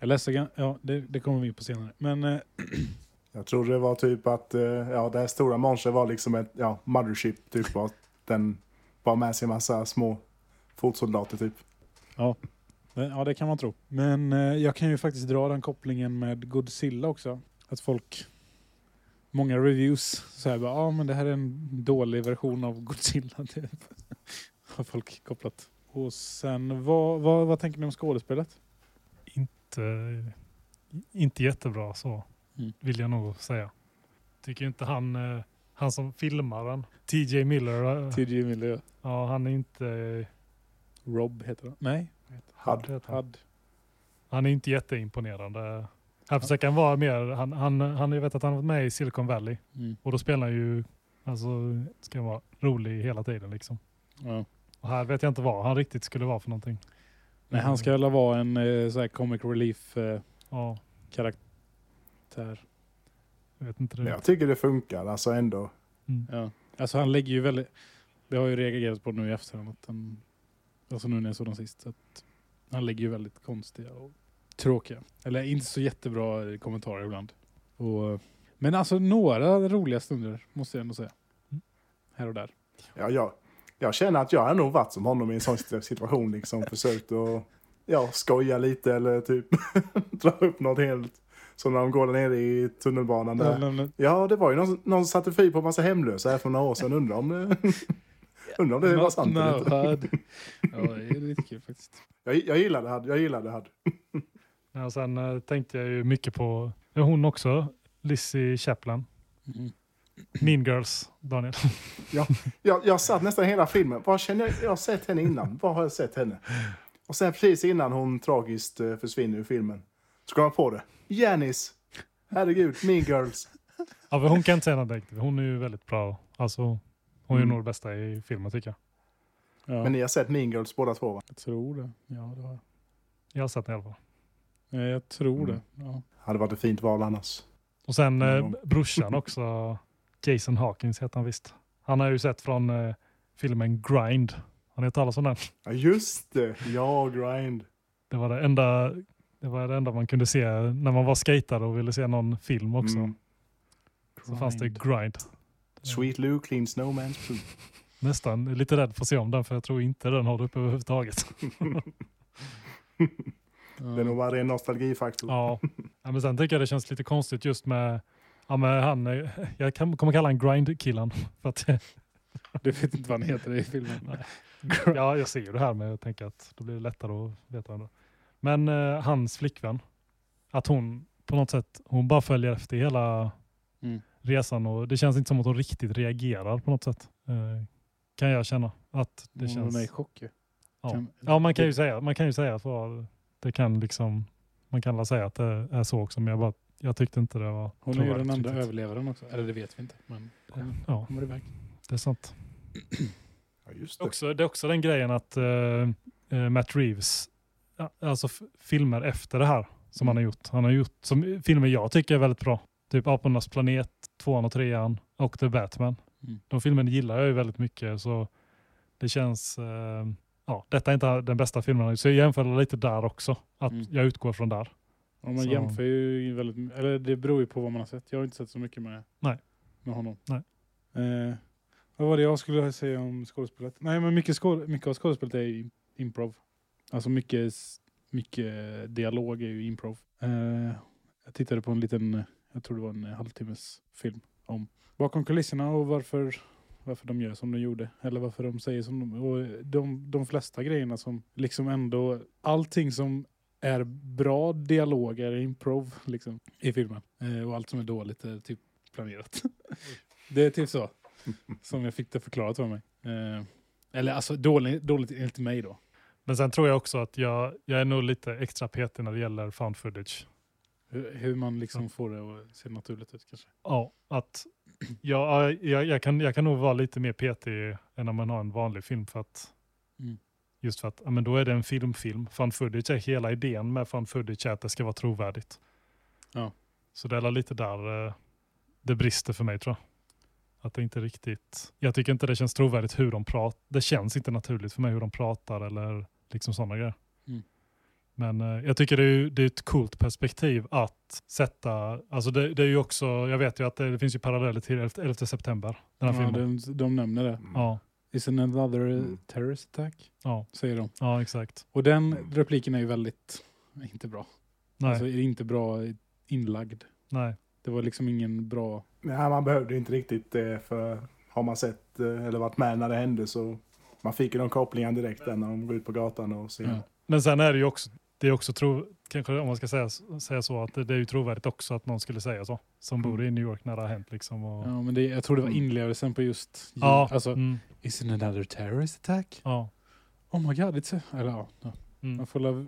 Jag läser, ja det, det kommer vi in på senare. Men eh, Jag tror det var typ att eh, ja, det här stora monstret var liksom ett ja, mothership. Typ att den bar med sig en massa små fotsoldater typ. ja, det- ja, det kan man tro. Men eh, jag kan ju faktiskt dra den kopplingen med Godzilla också. Att folk, många reviews säger bara, ja men det här är en dålig version av Godzilla. Det har folk kopplat. Och sen, vad, vad, vad tänker ni om skådespelet? Inte, inte jättebra så, Mm. vill jag nog säga. Tycker inte han, eh, han som filmar den, TJ Miller, eh, TJ Miller, ja. ja han är inte... Rob heter han. Nej, han. Had. Han är inte jätteimponerande. Här försöker han vara mer, han, han, han, jag vet att han har varit med i Silicon Valley Mm. och då spelar han ju, alltså ska vara rolig hela tiden liksom. Ja. Och här vet jag inte vad han riktigt skulle vara för någonting. Nej, han ska väl vara en eh, så här comic relief eh, Ja, karaktär. jag vet inte det. jag tycker det funkar alltså ändå. Mm. Ja. Alltså han lägger ju väldigt... Det har ju reagerats på nu i efterhand. Att han, alltså nu när jag såg den sist. Att han lägger ju väldigt konstiga och tråkiga. Eller inte så jättebra kommentarer ibland. Och, men alltså några roliga stunder måste jag ändå säga. Mm. Här och där. Ja, jag, jag känner att jag har nog varit som honom i en sån situation. Liksom, försökt att ja, skoja lite eller typ dra upp något helt. Som när de går där nere i tunnelbanan. Där. Men, Ja, det var ju någon, någon som satte fyr på en massa hemlösa här för några år sedan. Undrar om det, undrar om det var sant eller inte. Hade. Ja, det är lite kul faktiskt. Jag, jag gillade Had. Jag gillade Had. Ja, sen eh, tänkte jag ju mycket på, hon också, Lizzie Chaplin. Mm. Mean Girls, Daniel. Jag, jag satt nästan hela filmen. Var känner jag, jag har sett henne innan. Var har jag sett henne? Och sen precis innan hon tragiskt eh, försvinner ur filmen. Så kom jag på det. Janis! Herregud, Mean Girls. Ja, för hon kan inte säga något direkt. Hon är ju väldigt bra. Alltså, hon är Mm. nog det bästa i filmen tycker jag. Ja, Men ni har sett Mean Girls båda två va? jag tror det. Ja, det har jag. Jag har sett den i alla fall. Ja, jag tror Mm. det. Ja. Hade varit ett fint val annars. Och sen eh, Mm. brorsan också, Jason Hawkins heter han visst. Han har ju sett från eh, filmen Grind. Har ni hört talas om den? Ja, just det. Ja, Grind. Det var det enda, det var det enda man kunde se när man var skatare och ville se någon film också. Mm. Så fanns det Grind. Sweet Lou clean snowman's poop. Nästan lite rädd för att se om den för jag tror inte den håller uppe överhuvudtaget. Det är nog bara ren nostalgifaktor. Ja. ja, men sen tycker jag det känns lite konstigt just med, ja, med han, eh, jag kommer kalla han Grind-killen. Du vet inte vad han heter i filmen. Nej. ja, jag ser ju det här men jag tänker att då blir det lättare att veta ändå. Men eh, hans flickvän, att hon på något sätt, hon bara följer efter hela Mm. resan och det känns inte som att hon riktigt reagerar på något sätt. Eh, kan jag känna. Att det Hon känns... är i chock ju. Ja. Kan- ja, man kan ju säga, man kan ju säga att det kan liksom, man kan säga att det är så också, men jag, bara, jag tyckte inte det var Hon är ju den riktigt. överlevaren också. Eller det vet vi inte. Men hon Ja, kommer iväg. det är sant. Ja, just det. Också, det är också den grejen att eh, eh, Matt Reeves, alltså filmer efter det här som han har gjort. Han har gjort som, filmer jag tycker är väldigt bra. Typ Apornas planet, tvåan och trean och The Batman. Mm. De filmerna gillar jag ju väldigt mycket så det känns, eh, ja detta är inte den bästa filmen. Så jag jämför lite där också. Att Mm. jag utgår från där. Om man Så- jämför ju väldigt Eller det beror ju på vad man har sett. Jag har inte sett så mycket med, Nej. med honom. Nej. Eh, vad var det jag skulle säga om skådespelet? Nej men mycket, skåd, mycket av skådespelet är ju improv. Alltså mycket, mycket dialog är ju improv. Eh, jag tittade på en liten, jag tror det var en halvtimmes film om bakom kulisserna och varför, varför de gör som de gjorde. Eller varför de säger som de Och de, de flesta grejerna som liksom ändå, allting som är bra dialog är improv liksom, i filmen. Eh, och allt som är dåligt är typ planerat. det är typ så. Som jag fick det förklarat för mig. Eh, Eller alltså dåligt, dåligt enligt mig då. Men sen tror jag också att jag, jag är nog lite extra petig när det gäller found footage. Hur, hur man liksom får det att se naturligt ut kanske. Ja, att jag, jag, jag, kan, jag kan nog vara lite mer petig än om man har en vanlig film för att. Just för att ja, men då är det en filmfilm. Found footage är hela idén med found footage att det ska vara trovärdigt. Ja. Så det är lite där eh, det brister för mig tror jag. Att det inte riktigt, jag tycker inte det känns trovärdigt hur de pratar. Det känns inte naturligt för mig hur de pratar eller liksom sådana grejer. Mm. Men eh, jag tycker det är, det är ett coolt perspektiv att sätta, alltså det, det är ju också, jag vet ju att det, det finns ju paralleller till 11, 11 september. Den här Ja, filmen. de, de nämner det. Ja, Is it another Mm. terrorist attack? ja, Säger de. ja, exakt. Och den repliken är ju väldigt, inte bra. Nej, Alltså är inte bra inlagd. nej. Det var liksom ingen bra... Nej, man behövde inte riktigt det för har man sett eh, eller varit med när det hände så man fick ju de kopplingarna direkt där när de går ut på gatan och ser. Ja. Men sen är det ju också, det är också tro, kanske om man ska säga, säga så, att det, det är ju trovärdigt också att någon skulle säga så. Som bor i New York när det har hänt liksom. Och, Ja, men det, jag tror det var inlevelsen på just... ja, Alltså, mm, is it another terrorist attack? ja, Oh my god, it's a... Eller ja. ja. mm, Man får la,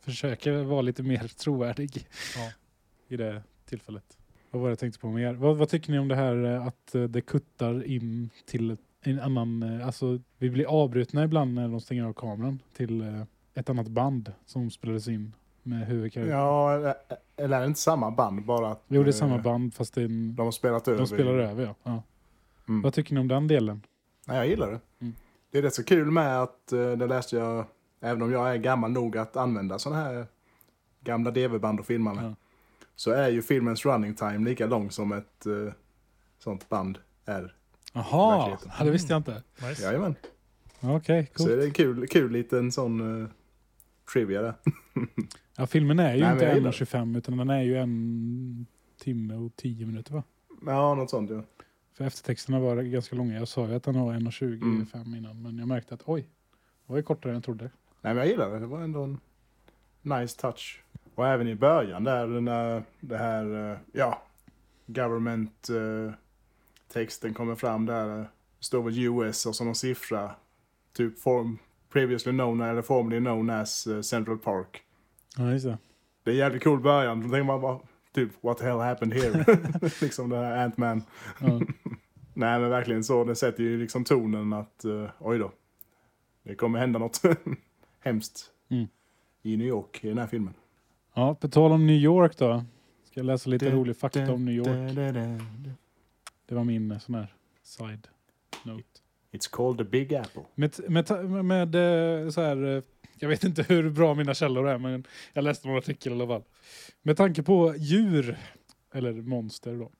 försöka vara lite mer trovärdig Ja. i det tillfället. Vad var det jag tänkte på mer? Vad, vad tycker ni om det här eh, att eh, det kuttar in till en annan... eh, Alltså vi blir avbrutna ibland när de stänger av kameran till ett annat band som spelades in med huvudkaraktären. Ja, eller- eller är det inte samma band bara att Jo, det är eh, samma band fast det är en, de har spelat över? de spelar över. Ja. Ja. Mm. Vad tycker ni om den delen? Nej, jag gillar det. Mm. Det är rätt så kul med att, eh, det läste jag, även om jag är gammal nog att använda sådana här gamla DV-band och filma med. Ja. Så är ju filmens running time lika lång som ett eh, sånt band är. Jaha, ja, det visste jag inte. nice. Jajamän. Okej, Så coolt. det är en kul, kul liten sån uh, trivia där. Ja, filmen är ju Nej, inte jag gillar 1.25 utan den är ju en timme och tio minuter va? Ja, något sånt ja. För eftertexterna var ganska långa. Jag sa ju att den var 1.25 innan men jag märkte att oj, det var ju kortare än jag trodde. Nej men jag gillar det. Det var ändå en nice touch. Och även i början där när det här, eh, ja, government eh, kommer fram där. Det står väl US och så någon siffra. Typ form, previously known eller formerly known as eh, Central Park. Ja, just det. Det är en jävligt cool början. Då tänker man bara typ what the hell happened here? liksom det här Ant-Man. Ja. Nej men verkligen så. Det sätter ju liksom tonen att eh, oj då. Det kommer hända något hemskt Mm. i New York i den här filmen. ja, på tal om New York då. Ska jag läsa lite rolig fakta om New York. Det var min eh, sån här side note. It's called the Big Apple. Med, med, med eh, så här, eh, jag vet inte hur bra mina källor är, men jag läste någon artikel i alla fall. Med tanke på djur, eller monster då.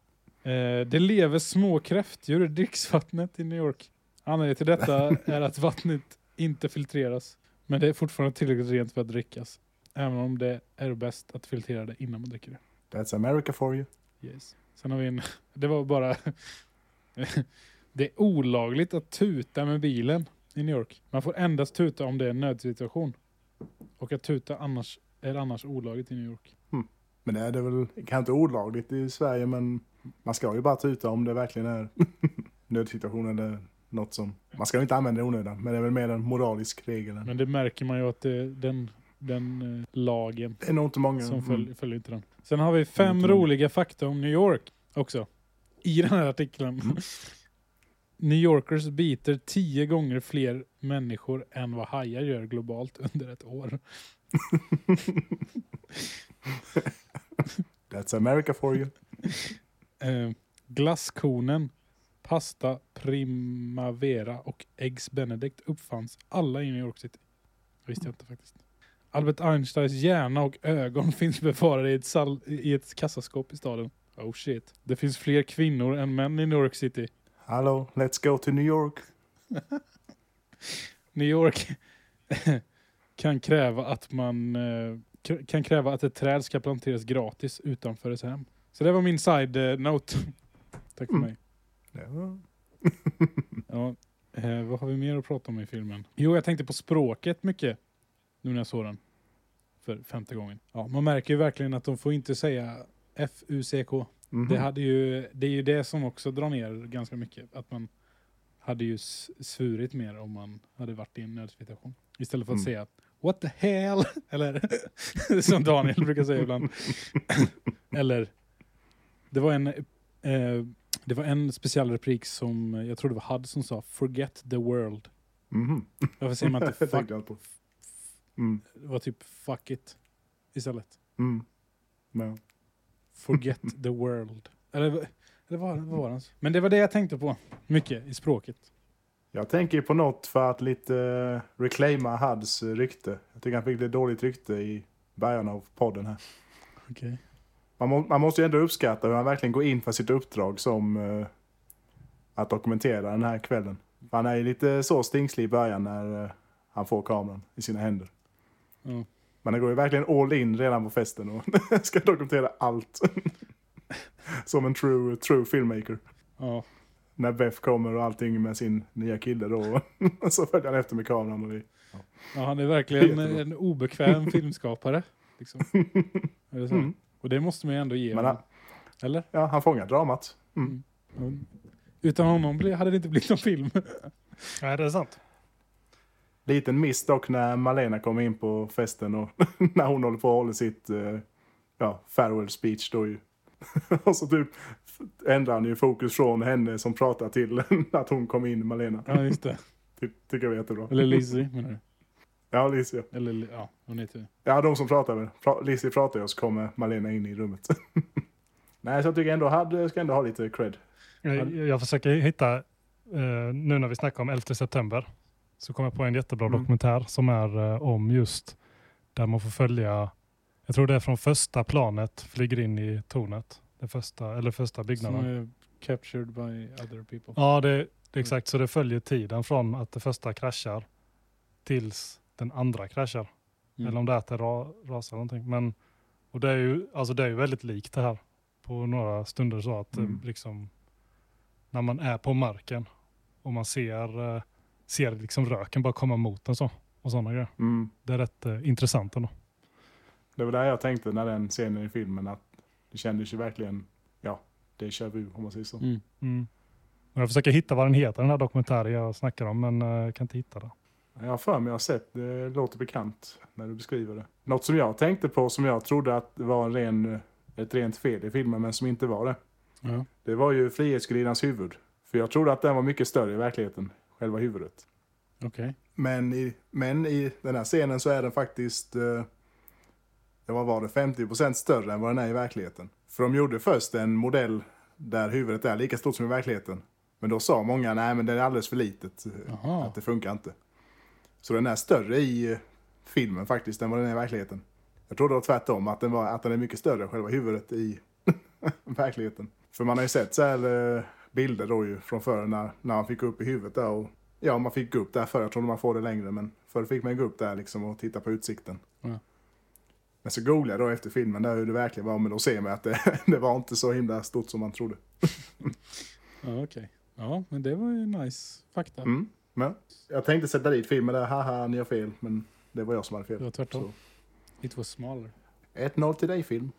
Eh, det lever små kräftdjur i dricksvattnet i New York. Anledningen till detta är att vattnet inte filtreras. Men det är fortfarande tillräckligt rent för att drickas. Även om det är bäst att filtrera det innan man dricker det. That's America for you. Yes. Sen har vi en, det var bara, det är olagligt att tuta med bilen i New York. Man får endast tuta om det är en nödsituation. Och att tuta annars är annars olagligt i New York. Men det är det väl kanske inte olagligt i Sverige men man ska ju bara tuta om det verkligen är nödsituation eller något som... Man ska ju inte använda det onödan men det är väl mer en moralisk regel. Men det märker man ju att det, den, den eh, lagen Det är nog inte många. som Mm. följer, följer inte den. Sen har vi fem inte roliga fakta om New York också. I den här artikeln. New Yorkers biter tio gånger fler människor än vad hajar gör globalt under ett år. That's America for you. Eh, glasskonen, pasta primavera och eggs benedict uppfanns alla i New York City. Det visste jag inte faktiskt. Albert Einsteins hjärna och ögon finns bevarade i ett, i ett kassaskåp i staden. Oh shit. Det finns fler kvinnor än män i New York City. Hallå, let's go to New York. New York kan kräva att man eh, kan kräva att ett träd ska planteras gratis utanför ett hem. Så det var min side eh, note. Tack för Mm. mig. Var- Ja, eh, vad har vi mer att prata om i filmen? Jo, jag tänkte på språket mycket. Nu när jag såg den. För femte gången. Ja, man märker ju verkligen att de får inte säga F-U-C-K. Mhm. Det, hade ju, det är ju det som också drar ner ganska mycket. Att man hade ju svurit mer om man hade varit i en nödsituation. Istället för att Mm. säga What the hell? Eller som Daniel brukar säga ibland. Eller det var en eh, det var en speciell replik som jag tror det var Hud som sa Forget the world. Mhm. Varför säger man inte fuck? Mm. Det var typ fuck it istället. Mm. Ja. Forget the world. Eller, eller vad var det? Men det var det jag tänkte på. Mycket i språket. Jag tänker på något för att lite uh, reclaima Hads eh, rykte. Jag tycker han fick lite dåligt rykte i början av podden här. Okej. Man, må, man måste ju ändå uppskatta hur han verkligen går in för sitt uppdrag som eh, att dokumentera den här kvällen. Han är ju lite så stingslig i början när eh, han får kameran i sina händer. Ja. Men han går ju verkligen all in redan på festen och ska dokumentera allt. som en true, true filmmaker. Ja. När Beth kommer och allting med sin nya kille då. så följer han efter med kameran. Och det, ja, han är verkligen Jättebra. en obekväm filmskapare. Liksom. Är det så? Mm. Och det måste man ju ändå ge Men honom. han, Eller? ja, han fångar dramat. Mm. Mm. Utan honom hade det inte blivit någon film. Nej, det är sant. Liten miss dock när Malena kommer in på festen och när hon håller på att hålla sitt uh, ja, farewell speech då ju. och så typ ändrar han ju fokus från henne som pratar till att hon kom in, Malena. ja, just det. Ty tycker jag var jättebra. Eller Lizzie menar du? Ja, Lizzie. Eller ja, hon heter. Ja, de som pratar väl. Pra Lizzie pratar ju och så kommer Malena in i rummet. Nej, så jag tycker ändå hade, ska ändå ha lite cred. Jag, jag försöker hitta, eh, nu när vi snackar om 11 september, så kom jag på en jättebra Mm. dokumentär som är eh, om just där man får följa, jag tror det är från första planet flyger in i tornet, det första, eller första Som byggnaden. är captured by other people. Ja, det, det är exakt så det följer tiden från att det första kraschar tills den andra kraschar. Mm. Eller om det är att det ra, rasar någonting. Men, och det är, ju, alltså det är ju väldigt likt det här på några stunder så att eh, Mm. liksom när man är på marken och man ser, eh, ser liksom röken bara komma mot en så och sådana grejer. Mm. Det är rätt eh, intressant ändå. Det var där jag tänkte när den scenen i filmen att det kändes ju verkligen, ja, déjà vu om man säger så. Mm. Mm. Jag försöker hitta vad den heter den här dokumentären jag snackar om men eh, jag kan inte hitta det. Jag har för mig jag har sett, det låter bekant när du beskriver det. Något som jag tänkte på som jag trodde att det var en ren, ett rent fel i filmen men som inte var det. Ja. Det var ju Frihetsgudinans huvud. För jag trodde att den var mycket större i verkligheten, själva huvudet. Okej. Men i, men i den här scenen så är den faktiskt, eh, vad var det, 50% större än vad den är i verkligheten. För de gjorde först en modell där huvudet är lika stort som i verkligheten. Men då sa många, nej men det är alldeles för litet, eh, Jaha. att det funkar inte. Så den är större i eh, filmen faktiskt än vad den är i verkligheten. Jag trodde det var tvärtom, att den, var, att den är mycket större, själva huvudet i verkligheten. För man har ju sett så här eh, bilder då ju från förr när, när han fick upp i huvudet där. Och, ja, man fick gå upp där förr. Jag tror man får det längre, men förr fick man gå upp där liksom och titta på utsikten. Mm. Men så googlade jag då efter filmen där hur det verkligen var, men då ser man att det, det var inte så himla stort som man trodde. ja, okej. Okay. Ja, men det var ju nice fakta. Mm, ja. Jag tänkte sätta dit filmen där, haha, ni har fel, men det var jag som hade fel. Det var tvärtom. Så. It was smaller. 1-0 till dig film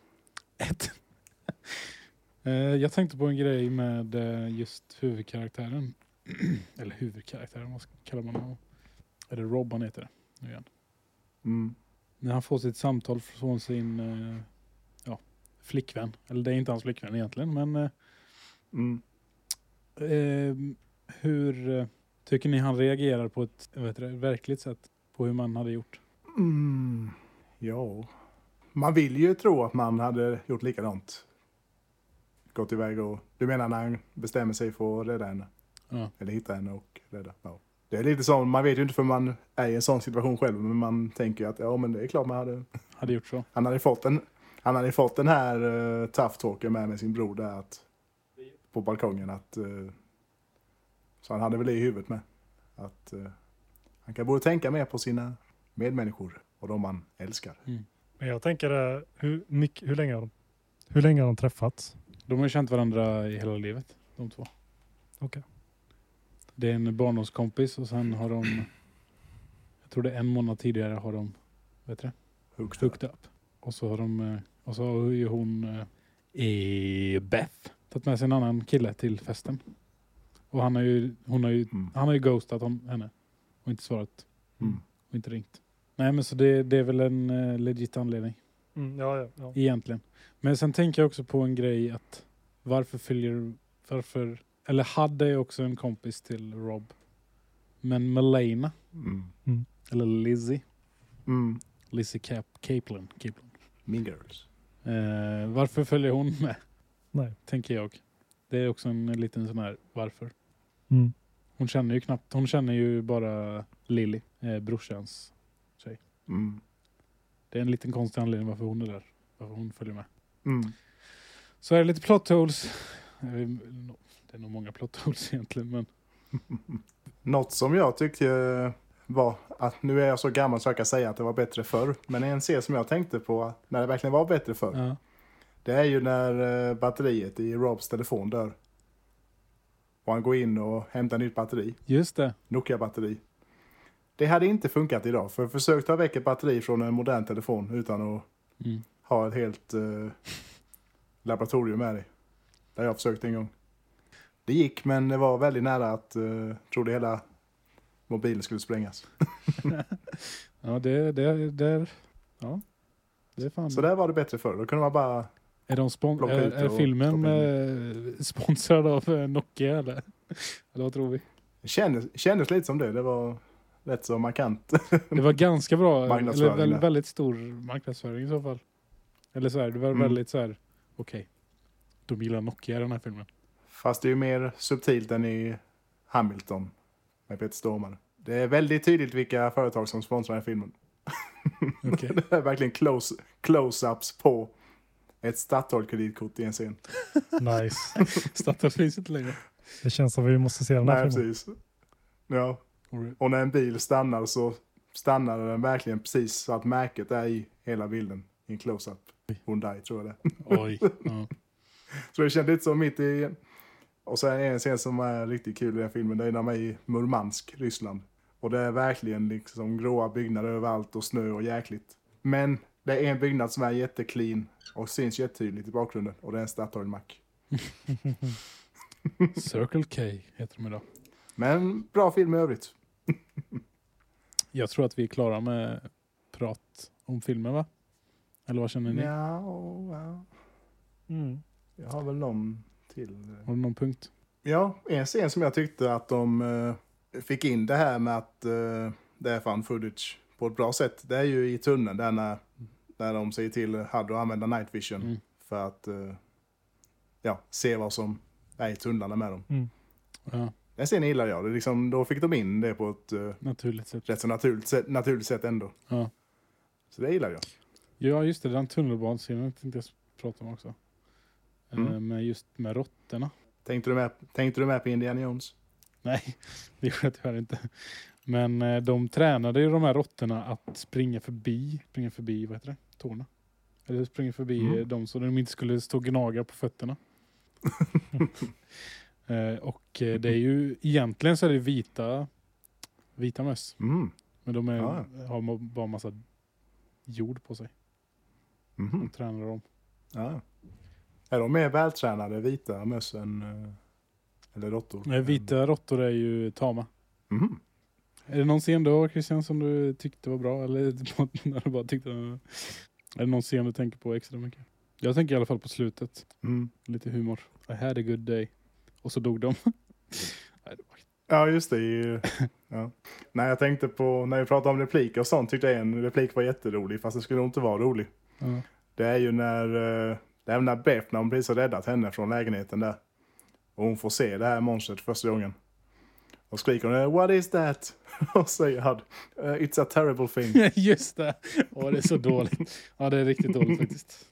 jag tänkte på en grej med eh, just huvudkaraktären. Eller huvudkaraktären, vad kallar man honom? Är det Rob han heter? Nu igen. Mm. När han får sitt samtal från sin eh, ja, flickvän. Eller det är inte hans flickvän egentligen, men eh, Mm. eh, hur eh, tycker ni han reagerar på ett heter det, verkligt sätt? På hur man hade gjort? Mm. Ja. Man vill ju tro att man hade gjort likadant. Gått iväg och... Du menar när han bestämmer sig för att rädda henne? Ja. Eller hitta henne och rädda? Ja. Det är lite så, man vet ju inte för man är i en sån situation själv, men man tänker att ja, men det är klart man hade... Hade gjort så? Han hade fått en, han hade fått den här uh, tough talken med med sin bror där att, på balkongen. Att, uh, så han hade väl det i huvudet med. Att uh, han kan borde tänka mer på sina medmänniskor och de man älskar. Men jag tänker, hur, mycket, hur, länge har de, hur länge har de träffats? De har ju känt varandra i hela livet, de två. Okej. Det är en barndomskompis och sen har de, jag tror det är en månad tidigare har de, vet du? Hooked Hooked up. Och så har de, eh, och så har ju hon, eh, eh, Beth, tagit med sig en annan kille till festen. Och han har ju, hon har ju, Mm. han har ju ghostat om henne. Och inte svarat. Mm. Och inte ringt. Nej men så det, det är väl en uh, legit anledning. Mm, ja, ja, ja. Egentligen. Men sen tänker jag också på en grej att varför följer, varför, eller hade jag också en kompis till Rob. Men Melena, Mm. eller Lizzie, Mm. Lizzie Cap, Caplan, Caplan. Mean Girls. Eh, varför följer hon med? Nej. Tänker jag. Det är också en liten sån här varför. Mm. Hon känner ju knappt, hon känner ju bara Lily, eh, brorsans tjej. Mm. Det är en liten konstig anledning varför hon är där. Varför hon följer med. Mm. Så är det lite plot holes. Eh, Det är nog många plot holes egentligen men Något som jag tyckte var att nu är jag så gammal så jag kan säga att det var bättre förr. Men en scen som jag tänkte på när det verkligen var bättre förr. ja. Det är ju när eh, batteriet i Robs telefon dör. Och han går in och hämtar nytt batteri. Just det. Nokia-batteri. Det hade inte funkat idag. För försök ta väck ett batteri från en modern telefon utan att Mm. ha ett helt eh, laboratorium med dig. Har jag försökt en gång. Det gick men det var väldigt nära att uh, trodde hela mobilen skulle sprängas. Ja det, det, det, ja. Det är fan. Så där var det bättre förr. Då kunde man bara... Är, de spon- är, är filmen eh, sponsrad av eh, Nokia eller? Eller vad tror vi? Det kändes, kändes lite som det. Det var rätt så markant. Det var ganska bra, eller väldigt stor marknadsföring i så fall. Eller så här, det var Mm. väldigt så här, okej. De gillar Nokia i den här filmen. Fast det är ju mer subtilt än i Hamilton med Peter Stormare. Det är väldigt tydligt vilka företag som sponsrar den här filmen. Okej. det är verkligen close, close-ups på ett Statoil-kreditkort i en scen. Nice. Statoil finns inte längre. Det känns som vi måste se den här Nej, filmen. precis. Ja, och när en bil stannar så stannar den verkligen precis så att märket är i hela bilden. I en close-up. Hyundai tror jag det Oj. Ja. Så det kändes lite som mitt i... Och det en scen som är riktigt kul i den filmen. Det är när de är i Murmansk, Ryssland. Och det är verkligen liksom gråa byggnader överallt och snö och jäkligt. Men det är en byggnad som är jätteclean och syns jättetydligt i bakgrunden. Och det är en Statoil-mack. Circle K heter de idag. Men bra film i övrigt. Jag tror att vi är klara med prat om filmen va? Eller vad känner ni? Ja, ja. Mm. Jag har väl någon till. Har du någon punkt? Ja, en scen som jag tyckte att de eh, fick in det här med att eh, det är fan footage på ett bra sätt. Det är ju i tunneln där när, när de säger till Hud att använda night vision Mm. för att eh, ja, se vad som är i tunnlarna med dem. Ja, Den scenen gillar jag. Det liksom, då fick de in det på ett eh, naturligt sett. rätt så naturligt sätt, naturligt sätt ändå. Ja. Så det gillar jag. Ja, just det. Den tunnelbanescenen tänkte jag prata om också. Eh, Mm. Men just med råttorna. Tänkte du med, tänkte du med på Indiana Jones? Nej, det gjorde jag tyvärr inte. Men eh, de tränade ju de här råttorna att springa förbi, springa förbi, vad heter det? Tårna. Eller springa förbi Mm. eh, dem så de inte skulle stå och gnaga på fötterna. eh, och eh, det är ju, egentligen så är det vita, vita möss. Mm. Men de är, Ja. har bara massa jord på sig. De Mhm. tränar dem. Ja. Är de mer vältränade vita möss än eh, eller råttor? Nej, vita råttor är ju tama. Mhm. Är det någon scen då Christian som du tyckte var bra? Eller när du bara tyckte... Är det någon scen du tänker på extra mycket? Jag tänker i alla fall på slutet. Mm. Lite humor. I had a good day. Och så dog de. Nej, det var... Ja, just det. Ja. Nej, jag tänkte på, när vi pratade om repliker och sånt, tyckte jag en replik var jätterolig, fast det skulle nog inte vara rolig. Ja. Det är ju när, eh, det är när Beth, när hon precis har räddat henne från lägenheten där. Och hon får se det här monstret första gången. Och skriker hon What is that? Och säger han "Uh, It's a terrible thing. Just det! Åh, det är så dåligt. Ja, det är riktigt dåligt faktiskt.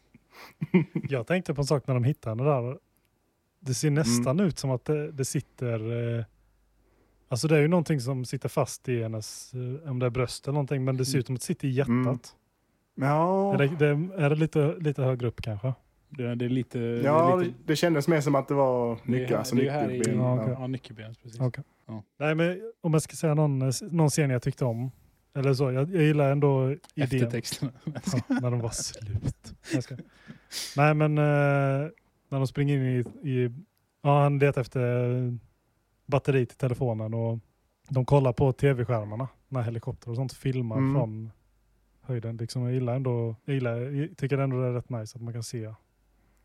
Jag tänkte på en sak när de hittade henne där. Det ser nästan ut som att det, det sitter... Eh, alltså det är ju någonting som sitter fast i hennes, eh, om det är bröst eller någonting, men det ser ut som att det sitter i hjärtat. Mm. Ja, Är, det, det, är det lite, lite högre upp kanske? Det, det är lite... det ja är det, lite, det kändes mer som att det var nyckel, alltså det är här i... nyckelben. Ja, okej. ja, nyckelben. Precis. Okej. Ja. Nej, men om jag ska säga någon, någon scen jag tyckte om. Eller så, jag, jag gillar ändå idén. Eftertexterna. Ja, när de var slut. Nej men eh, när de springer in i, i ja han letar efter batteri till telefonen och de kollar på tv-skärmarna när helikopter och sånt filmar Mm. från höjden. Liksom, jag gillar ändå, jag, gillar, jag tycker ändå det är rätt nice att man kan se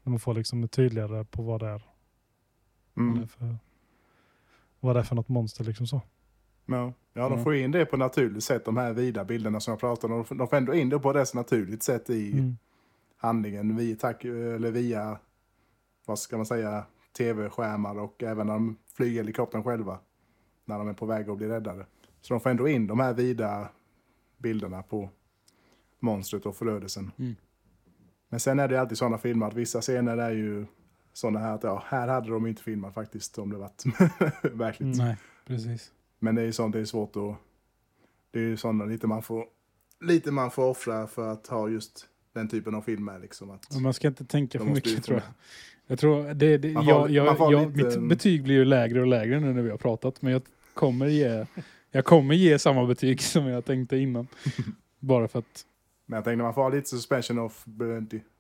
när man får liksom tydligare på vad det är. Vad, det Mm. är för, vad det är för något monster liksom så. Ja. ja, de Mm. får in det på naturligt sätt, de här vida bilderna som jag pratar om. De får- ändå in det på ett naturligt sätt i Mm. handlingen via, tack, eller via, vad ska man säga, tv-skärmar och även när de flyger helikoptern själva. När de är på väg att bli räddade. Så de får ändå in de här vida bilderna på monstret och förödelsen. Mm. Men sen är det alltid sådana filmer att vissa scener är ju sådana här att ja, här hade de inte filmat faktiskt om det varit verkligt. Nej, precis. Men det är ju sånt det är svårt att... Det är ju sådana lite man får... Lite man får offra för att ha just den typen av film med liksom. Att, man ska inte tänka för mycket tror jag. Jag tror det, det, får- jag, jag, jag, mitt betyg blir ju lägre och lägre nu när vi har pratat. Men jag kommer ge, jag kommer ge samma betyg som jag tänkte innan. Bara för att, Men jag tänkte man får ha lite suspension of...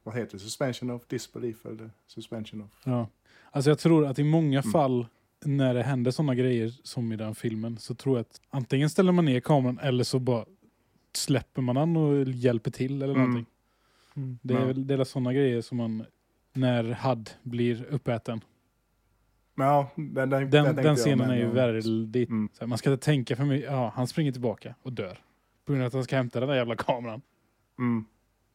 Vad heter det? Suspension of disbelief eller suspension of... ja. Alltså jag tror att i många Mm. fall när det händer sådana grejer som i den filmen så tror jag att antingen ställer man ner kameran eller så bara släpper man den och hjälper till eller Mm. någonting. Mm. Det är väl är sådana grejer som man, när HUD blir uppäten. Ja, den, den, Den, den jag, scenen men, är ju väldigt... Mm. Så här, man ska inte tänka för mycket. Ja, han springer tillbaka och dör. På grund av att han ska hämta den där jävla kameran. Mm.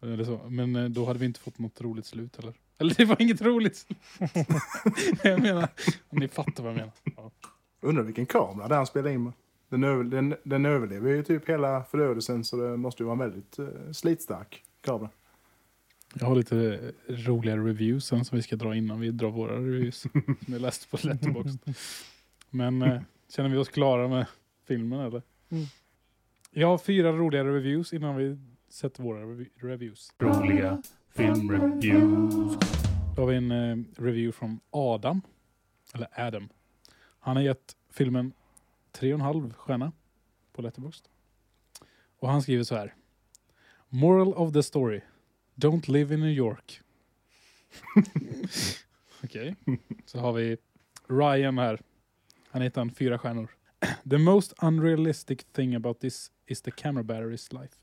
Eller så. Men eh, då hade vi inte fått något roligt slut heller. Eller det var inget roligt jag menar, ni fattar vad jag menar. Ja. Undrar vilken kamera det han spelar in med. Den, över, den, den överlever ju typ hela förödelsen så det måste ju vara en väldigt uh, slitstark kamera. Jag har lite roliga reviews sen som vi ska dra innan vi drar våra reviews. som jag läste på Letterboxd. Men eh, känner vi oss klara med filmen eller? Mm. Jag har fyra roliga reviews innan vi sätter våra revi- reviews. Roliga filmreviews. Då har vi en eh, review från Adam. Eller Adam. Han har gett filmen 3,5 stjärna på Letterboxd. Och han skriver så här. Moral of the story. Don't live in New York. Okej. Så har vi Ryan här. Han heter han fyra stjärnor. The most unrealistic thing about this is the camera battery's life.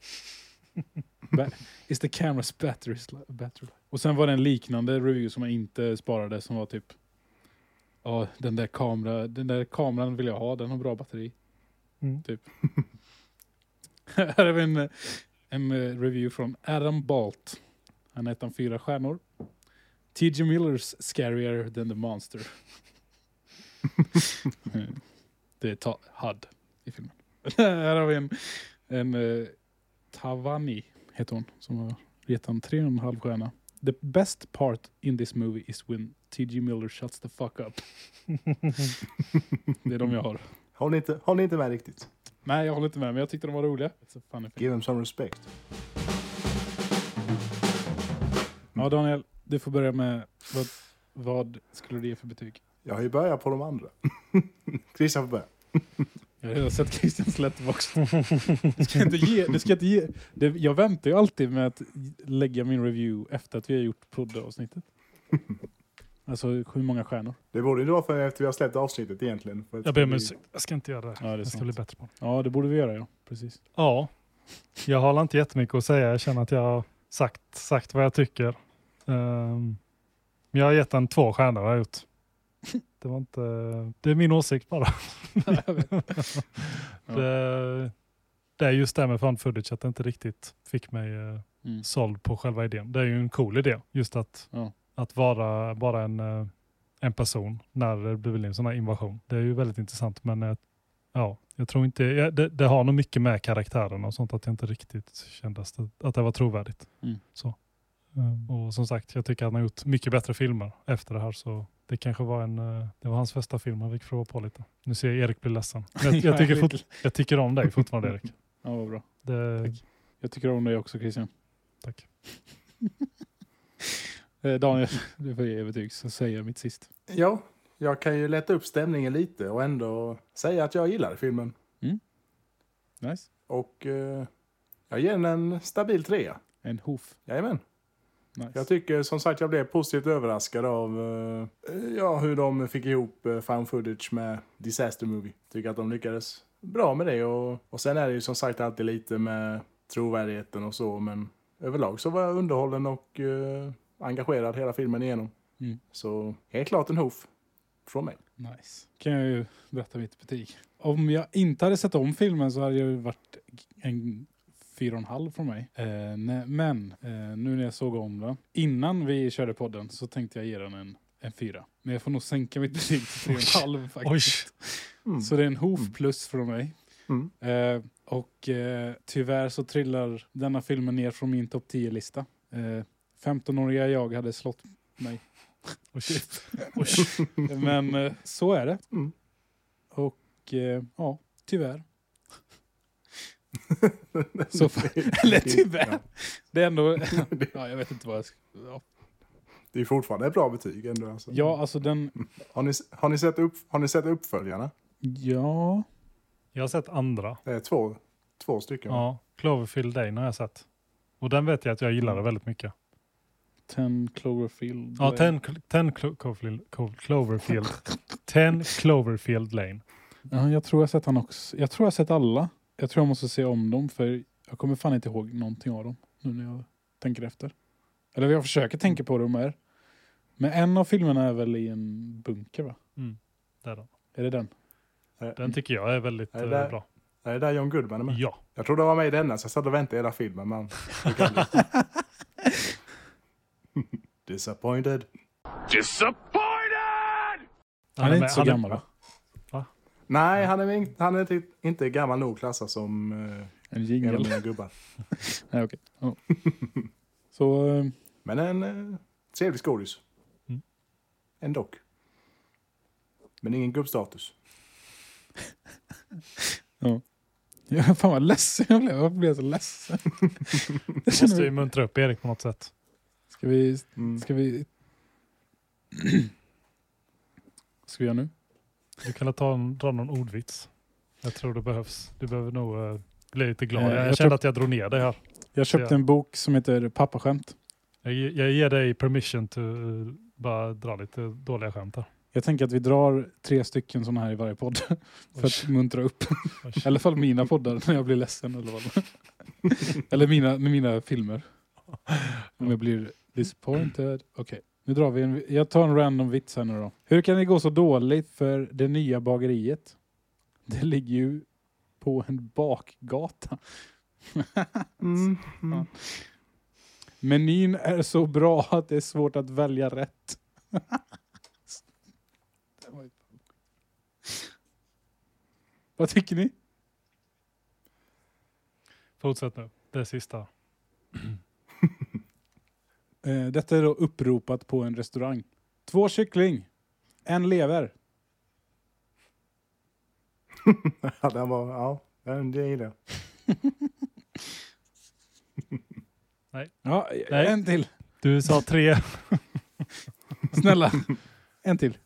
Ba- is the camera's battery's li- battery life. Och sen var det en liknande review som jag inte sparade som var typ Ja, den där, kamera, den där kameran vill jag ha, den har bra batteri. Mm. Typ. Här har vi en, en review från Adam Balt. Han heter han fyra stjärnor. T.J. Miller's scarier than the monster. Det är ta- HUD i filmen. Här har vi en, en eh, Tavani, heter hon, som har gett han tre och en halv stjärna. The best part in this movie is when T.J. Miller shuts the fuck up. det är de jag har. Håller inte, håller inte med riktigt. Nej, jag håller inte med, men jag tyckte de var roliga. Give them some respect. Ja, Daniel, du får börja med vad, vad skulle du ge för betyg? Jag har ju börjat på de andra. Christian får börja. Jag har redan sett Christians letterbox. Du ska inte ge, du ska inte ge. Det, jag väntar ju alltid med att lägga min review efter att vi har gjort poddavsnittet. Alltså hur många stjärnor? Det borde ju vara för efter vi har släppt avsnittet egentligen. För Jag ber om ursäkt. Jag ska inte göra det. Ja, det jag ska sant. bli bättre på det. Ja, det borde vi göra, ja. Precis. Ja, jag har inte jättemycket att säga. Jag känner att jag har sagt, sagt vad jag tycker. Men jag har gett den två stjärnor har jag gjort. Det var inte, det är min åsikt bara. det, det är just det här med found footage att det inte riktigt fick mig eh, Mm. såld på själva idén. Det är ju en cool idé, just att, Ja. att vara bara en, eh, en person när det blir en sån här invasion. Det är ju väldigt intressant men eh, ja, jag tror inte, ja, det, det har nog mycket med karaktären och sånt att jag inte riktigt kände att det, att det var trovärdigt. Mm. Så. Eh, Och som sagt, jag tycker att han har gjort mycket bättre filmer efter det här så det kanske var en, eh, det var hans första film han fick prova på lite. Nu ser jag Erik bli ledsen. Jag, Ja, jag, tycker, fort, jag tycker om dig fortfarande Erik. Ja, vad bra. Det, Jag tycker om dig också, Christian. tack. Eh, Daniel, du får ge betyg så säger jag mitt sist. Ja, jag kan ju lätta upp stämningen lite och ändå säga att jag gillar filmen. Nice. Och eh, jag ger den en stabil trea. En hoof. Jajamän. Nice. Jag tycker som sagt jag blev positivt överraskad av eh, ja, hur de fick ihop uh, found footage med Disaster Movie. Tycker att de lyckades bra med det och, och sen är det ju som sagt alltid lite med trovärdigheten och så men överlag så var jag underhållen och eh, engagerad hela filmen igenom. Mm. Så helt klart en hoof från mig. Nice. Kan jag ju berätta mitt betyg. Om jag inte hade sett om filmen så hade jag ju varit en fyra och en halv från mig. Eh, men eh, nu när jag såg om den, innan vi körde podden så tänkte jag ge den en, en fyra. Men jag får nog sänka mitt betyg till tre och en halv faktiskt. Mm. Så det är en hoof plus från mig. Mm. Eh, och eh, tyvärr så trillar denna filmen ner från min topp 10-lista. Eh, 15-åriga jag hade slått mig. Men eh, så är det. Mm. Och eh, ja, tyvärr. Så, eller tyvärr. Ja. Det är ändå... ja, jag vet inte vad jag ska... Ja, Det är fortfarande ett bra betyg ändå. Alltså. ja alltså den... Har, ni, har, ni sett upp, har ni sett uppföljarna? Ja... Jag har sett andra. Det är två, två stycken. Ja, Cloverfield Lane har jag sett. Och den vet jag att jag gillade väldigt mycket. Ten Cloverfield. Ja, 10 ten Clo- Cloverfield, Clo- Cloverfield. 10 Cloverfield Lane. Ja, jag tror jag sett han också. Jag tror jag sett alla. Jag tror jag måste se om dem för jag kommer fan inte ihåg någonting av dem nu när jag tänker efter. Eller jag försöker tänka på dem här. Men en av filmerna är väl i en bunker va? Mm, det är den. Är det den? Den tycker jag är väldigt Är det eh, där? bra. Är det där John Goodman är med? Ja. Jag trodde han var med i denna så jag satt och väntade hela filmen. Men... Disappointed. Han, är med- inte så han gammal va? Nej, han är, han är inte, inte gammal nog klassad som uh, En en av jingel. mina gubbar. Nej okej. Ja. Så eh, Men en uh, trevlig skådis. Mm. Ändå. Men ingen gubbstatus. ja, fan vad ledsen jag blev. Jag blev så ledsen. Jag Måste ju muntra upp Erik på något sätt. ska vi... Mm. Ska vi... Vad ska vi göra nu? Du kan ta en, dra någon ordvits. Jag tror det behövs. Du behöver nog eh, bli lite glad. Eh, jag jag jag kände att jag drog ner dig här. Jag köpte Ja. en bok som heter Pappaskämt. Jag, jag ger dig permission to eh, bara dra lite dåliga skämt här. Jag tänker att vi drar tre stycken sådana här i varje podd. För att muntra upp. I alla fall mina poddar när jag blir ledsen. Eller, vad. eller mina, med mina filmer. Om jag blir disappointed. Okej, nu drar vi en. Jag tar en random vits här nu då. Hur kan det gå så dåligt för det nya bageriet? Det ligger ju på en bakgata. Mm. Mm. Menyn är så bra att det är svårt att välja rätt. Vad tycker ni? Fortsätt nu. Det sista. Eh, detta är då uppropat på en restaurang. Två kyckling, en lever. Ja, den var, ja, den- det gillar jag. Ja, Nej. en till. Du sa tre. Snälla, en till.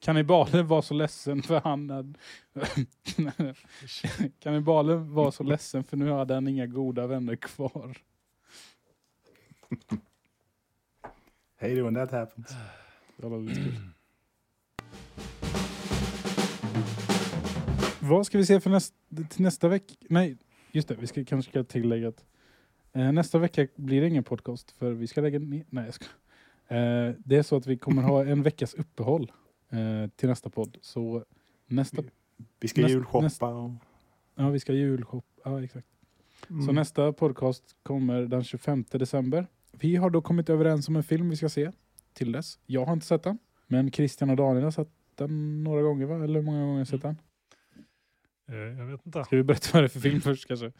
Kannibalen var så ledsen för han hade... Kannibalen var så ledsen för nu hade han inga goda vänner kvar. Hej då when that happens. Det var lite kul. Vad ska vi se för nästa, till nästa vecka? Nej, just det. Vi ska kanske ska tillägga att eh, nästa vecka blir det ingen podcast för vi ska lägga ner. Nej, jag ska. Eh, det är så att vi kommer ha en veckas uppehåll eh, till nästa podd. Så nästa, Vi ska Näst- julshoppa näst- och... ja vi ska julshop. Ja, exakt. Så Mm. nästa podcast kommer den 25 december. Vi har då kommit överens om en film vi ska se till dess. Jag har inte sett den, men Christian och Daniel har sett den några gånger va? Eller hur många gånger har ni sett den? Eh, Jag vet inte. Ska vi berätta vad det är för film först kanske?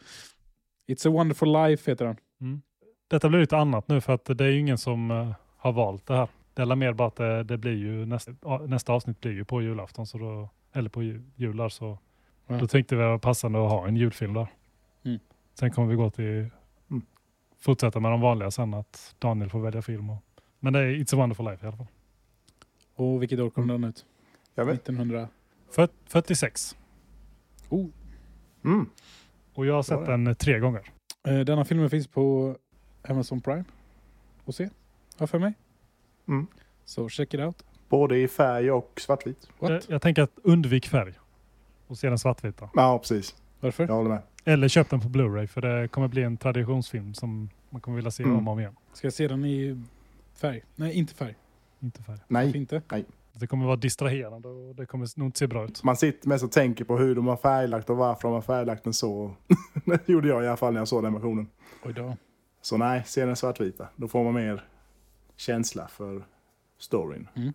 It's a wonderful life heter den. Mm. Detta blir lite annat nu för att det är ju ingen som eh, har valt det här. Det är mer bara att det, det blir ju nästa, nästa avsnitt blir ju på julafton så då, eller på ju- jular så Ja. då tänkte vi att det var passande att ha en julfilm där. Mm. Sen kommer vi gå till. Fortsätta med de vanliga sen att Daniel får välja film. Och, men det är It's a wonderful life i alla fall. Och vilket år kom den ut? Jag vet. 1900. Fyrt- 46. Oh. Mm. Och jag har sett den eh, tre gånger. Eh, denna filmen finns på Amazon Prime. att se. Har för mig. Mm. Så check it out. Både i färg och svartvit. What? Jag, jag tänker att undvik färg och se den svartvita. Ja, precis. Varför? Jag håller med. Eller köp den på Blu-ray för det kommer bli en traditionsfilm som man kommer vilja se Mm. om och om igen. Ska jag se den i färg? Nej, inte färg. Inte färg. Varför Nej. inte? Det kommer vara distraherande och det kommer nog inte se bra ut. Man sitter mest och tänker på hur de har färglagt och varför de har färglagt den så. det gjorde jag i alla fall när jag såg den versionen. Oj då. Så nej, se den svartvita. Då får man mer känsla för storyn. Mm.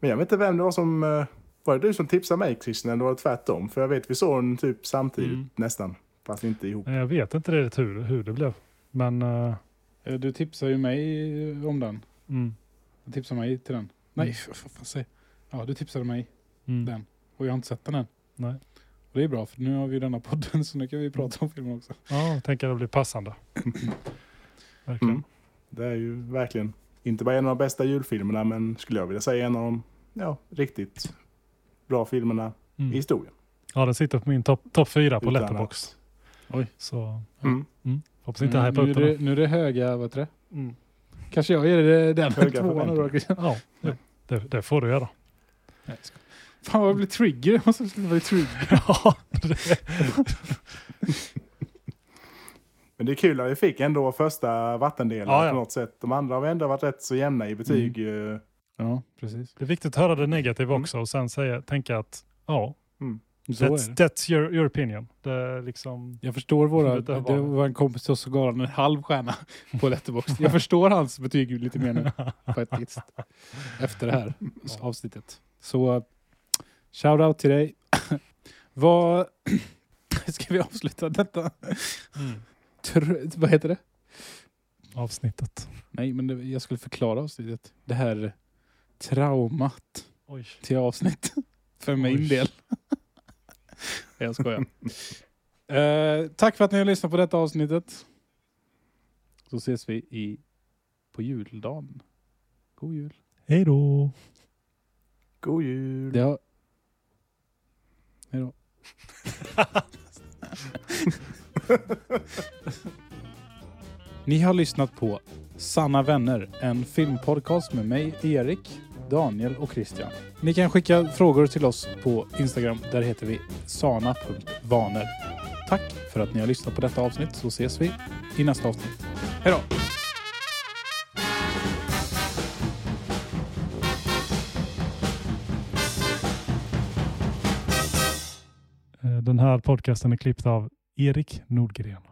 Men jag vet inte vem det var som... eh, Var det du som tipsade mig Christian eller var det tvärtom? För jag vet vi såg den typ samtidigt Mm. nästan. Fast inte ihop. Jag vet inte riktigt hur, hur det blev. Men Eh, Du tipsade ju mig om den. mm, Du tipsade mig till den. Nej, Mm. vad fan säger Ja, du tipsade mig mm, den. Och jag har inte sett den än. Nej. Och det är bra, för nu har vi ju denna podden så nu kan vi prata om filmen också. Ja, jag tänker att det blir passande. Verkligen. Mm. Det är ju verkligen inte bara en av de bästa julfilmerna men skulle jag vilja säga en av de ja, riktigt bra filmerna i Mm. historien. Ja, den sitter på min topp top fyra på Utan Letterbox. Oj. Så Mm. hoppas inte hypa nu, upp är den. det, nu är det höga, vad heter det? Mm. Kanske jag ger det den tvåan då. Christian. Ja, det, det, det får du göra. Nej, jag skojar. Fan vad jag blir trigger. Jag måste sluta bli trigger. Ja, Men det är kul att vi fick ändå första vattendelen Ja, ja. på något sätt. De andra har ändå varit rätt så jämna i betyg. eh, Ja, precis. det är viktigt att höra det negativa Mm. också och sen säga, tänka att ja, that's, det. that's your, your opinion. Det liksom, Jag förstår våra... Det Det var- en kompis till oss som gav en halv stjärna på Letterboxd. Jag förstår hans betyg lite mer nu. Faktiskt. Efter det här avsnittet. Så shout out till dig. Vad... Ska vi avsluta detta? mm, Tr- vad heter det? avsnittet. Nej, men det, jag skulle förklara avsnittet. Det här traumat Oj. till avsnitt. För min Oj. del. Jag skojar. Eh, tack för att ni har lyssnat på detta avsnittet. Så ses vi i, på juldagen. God jul. Hej då! God jul! Det har... Hej då. Ni har lyssnat på Sanna vänner, en filmpodcast med mig, Erik, Daniel och Christian. Ni kan skicka frågor till oss på Instagram. Där heter vi sana.vaner. Tack för att ni har lyssnat på detta avsnitt så ses vi i nästa avsnitt. Hej då! Eh, den här podcasten är klippt av Erik Nordgren.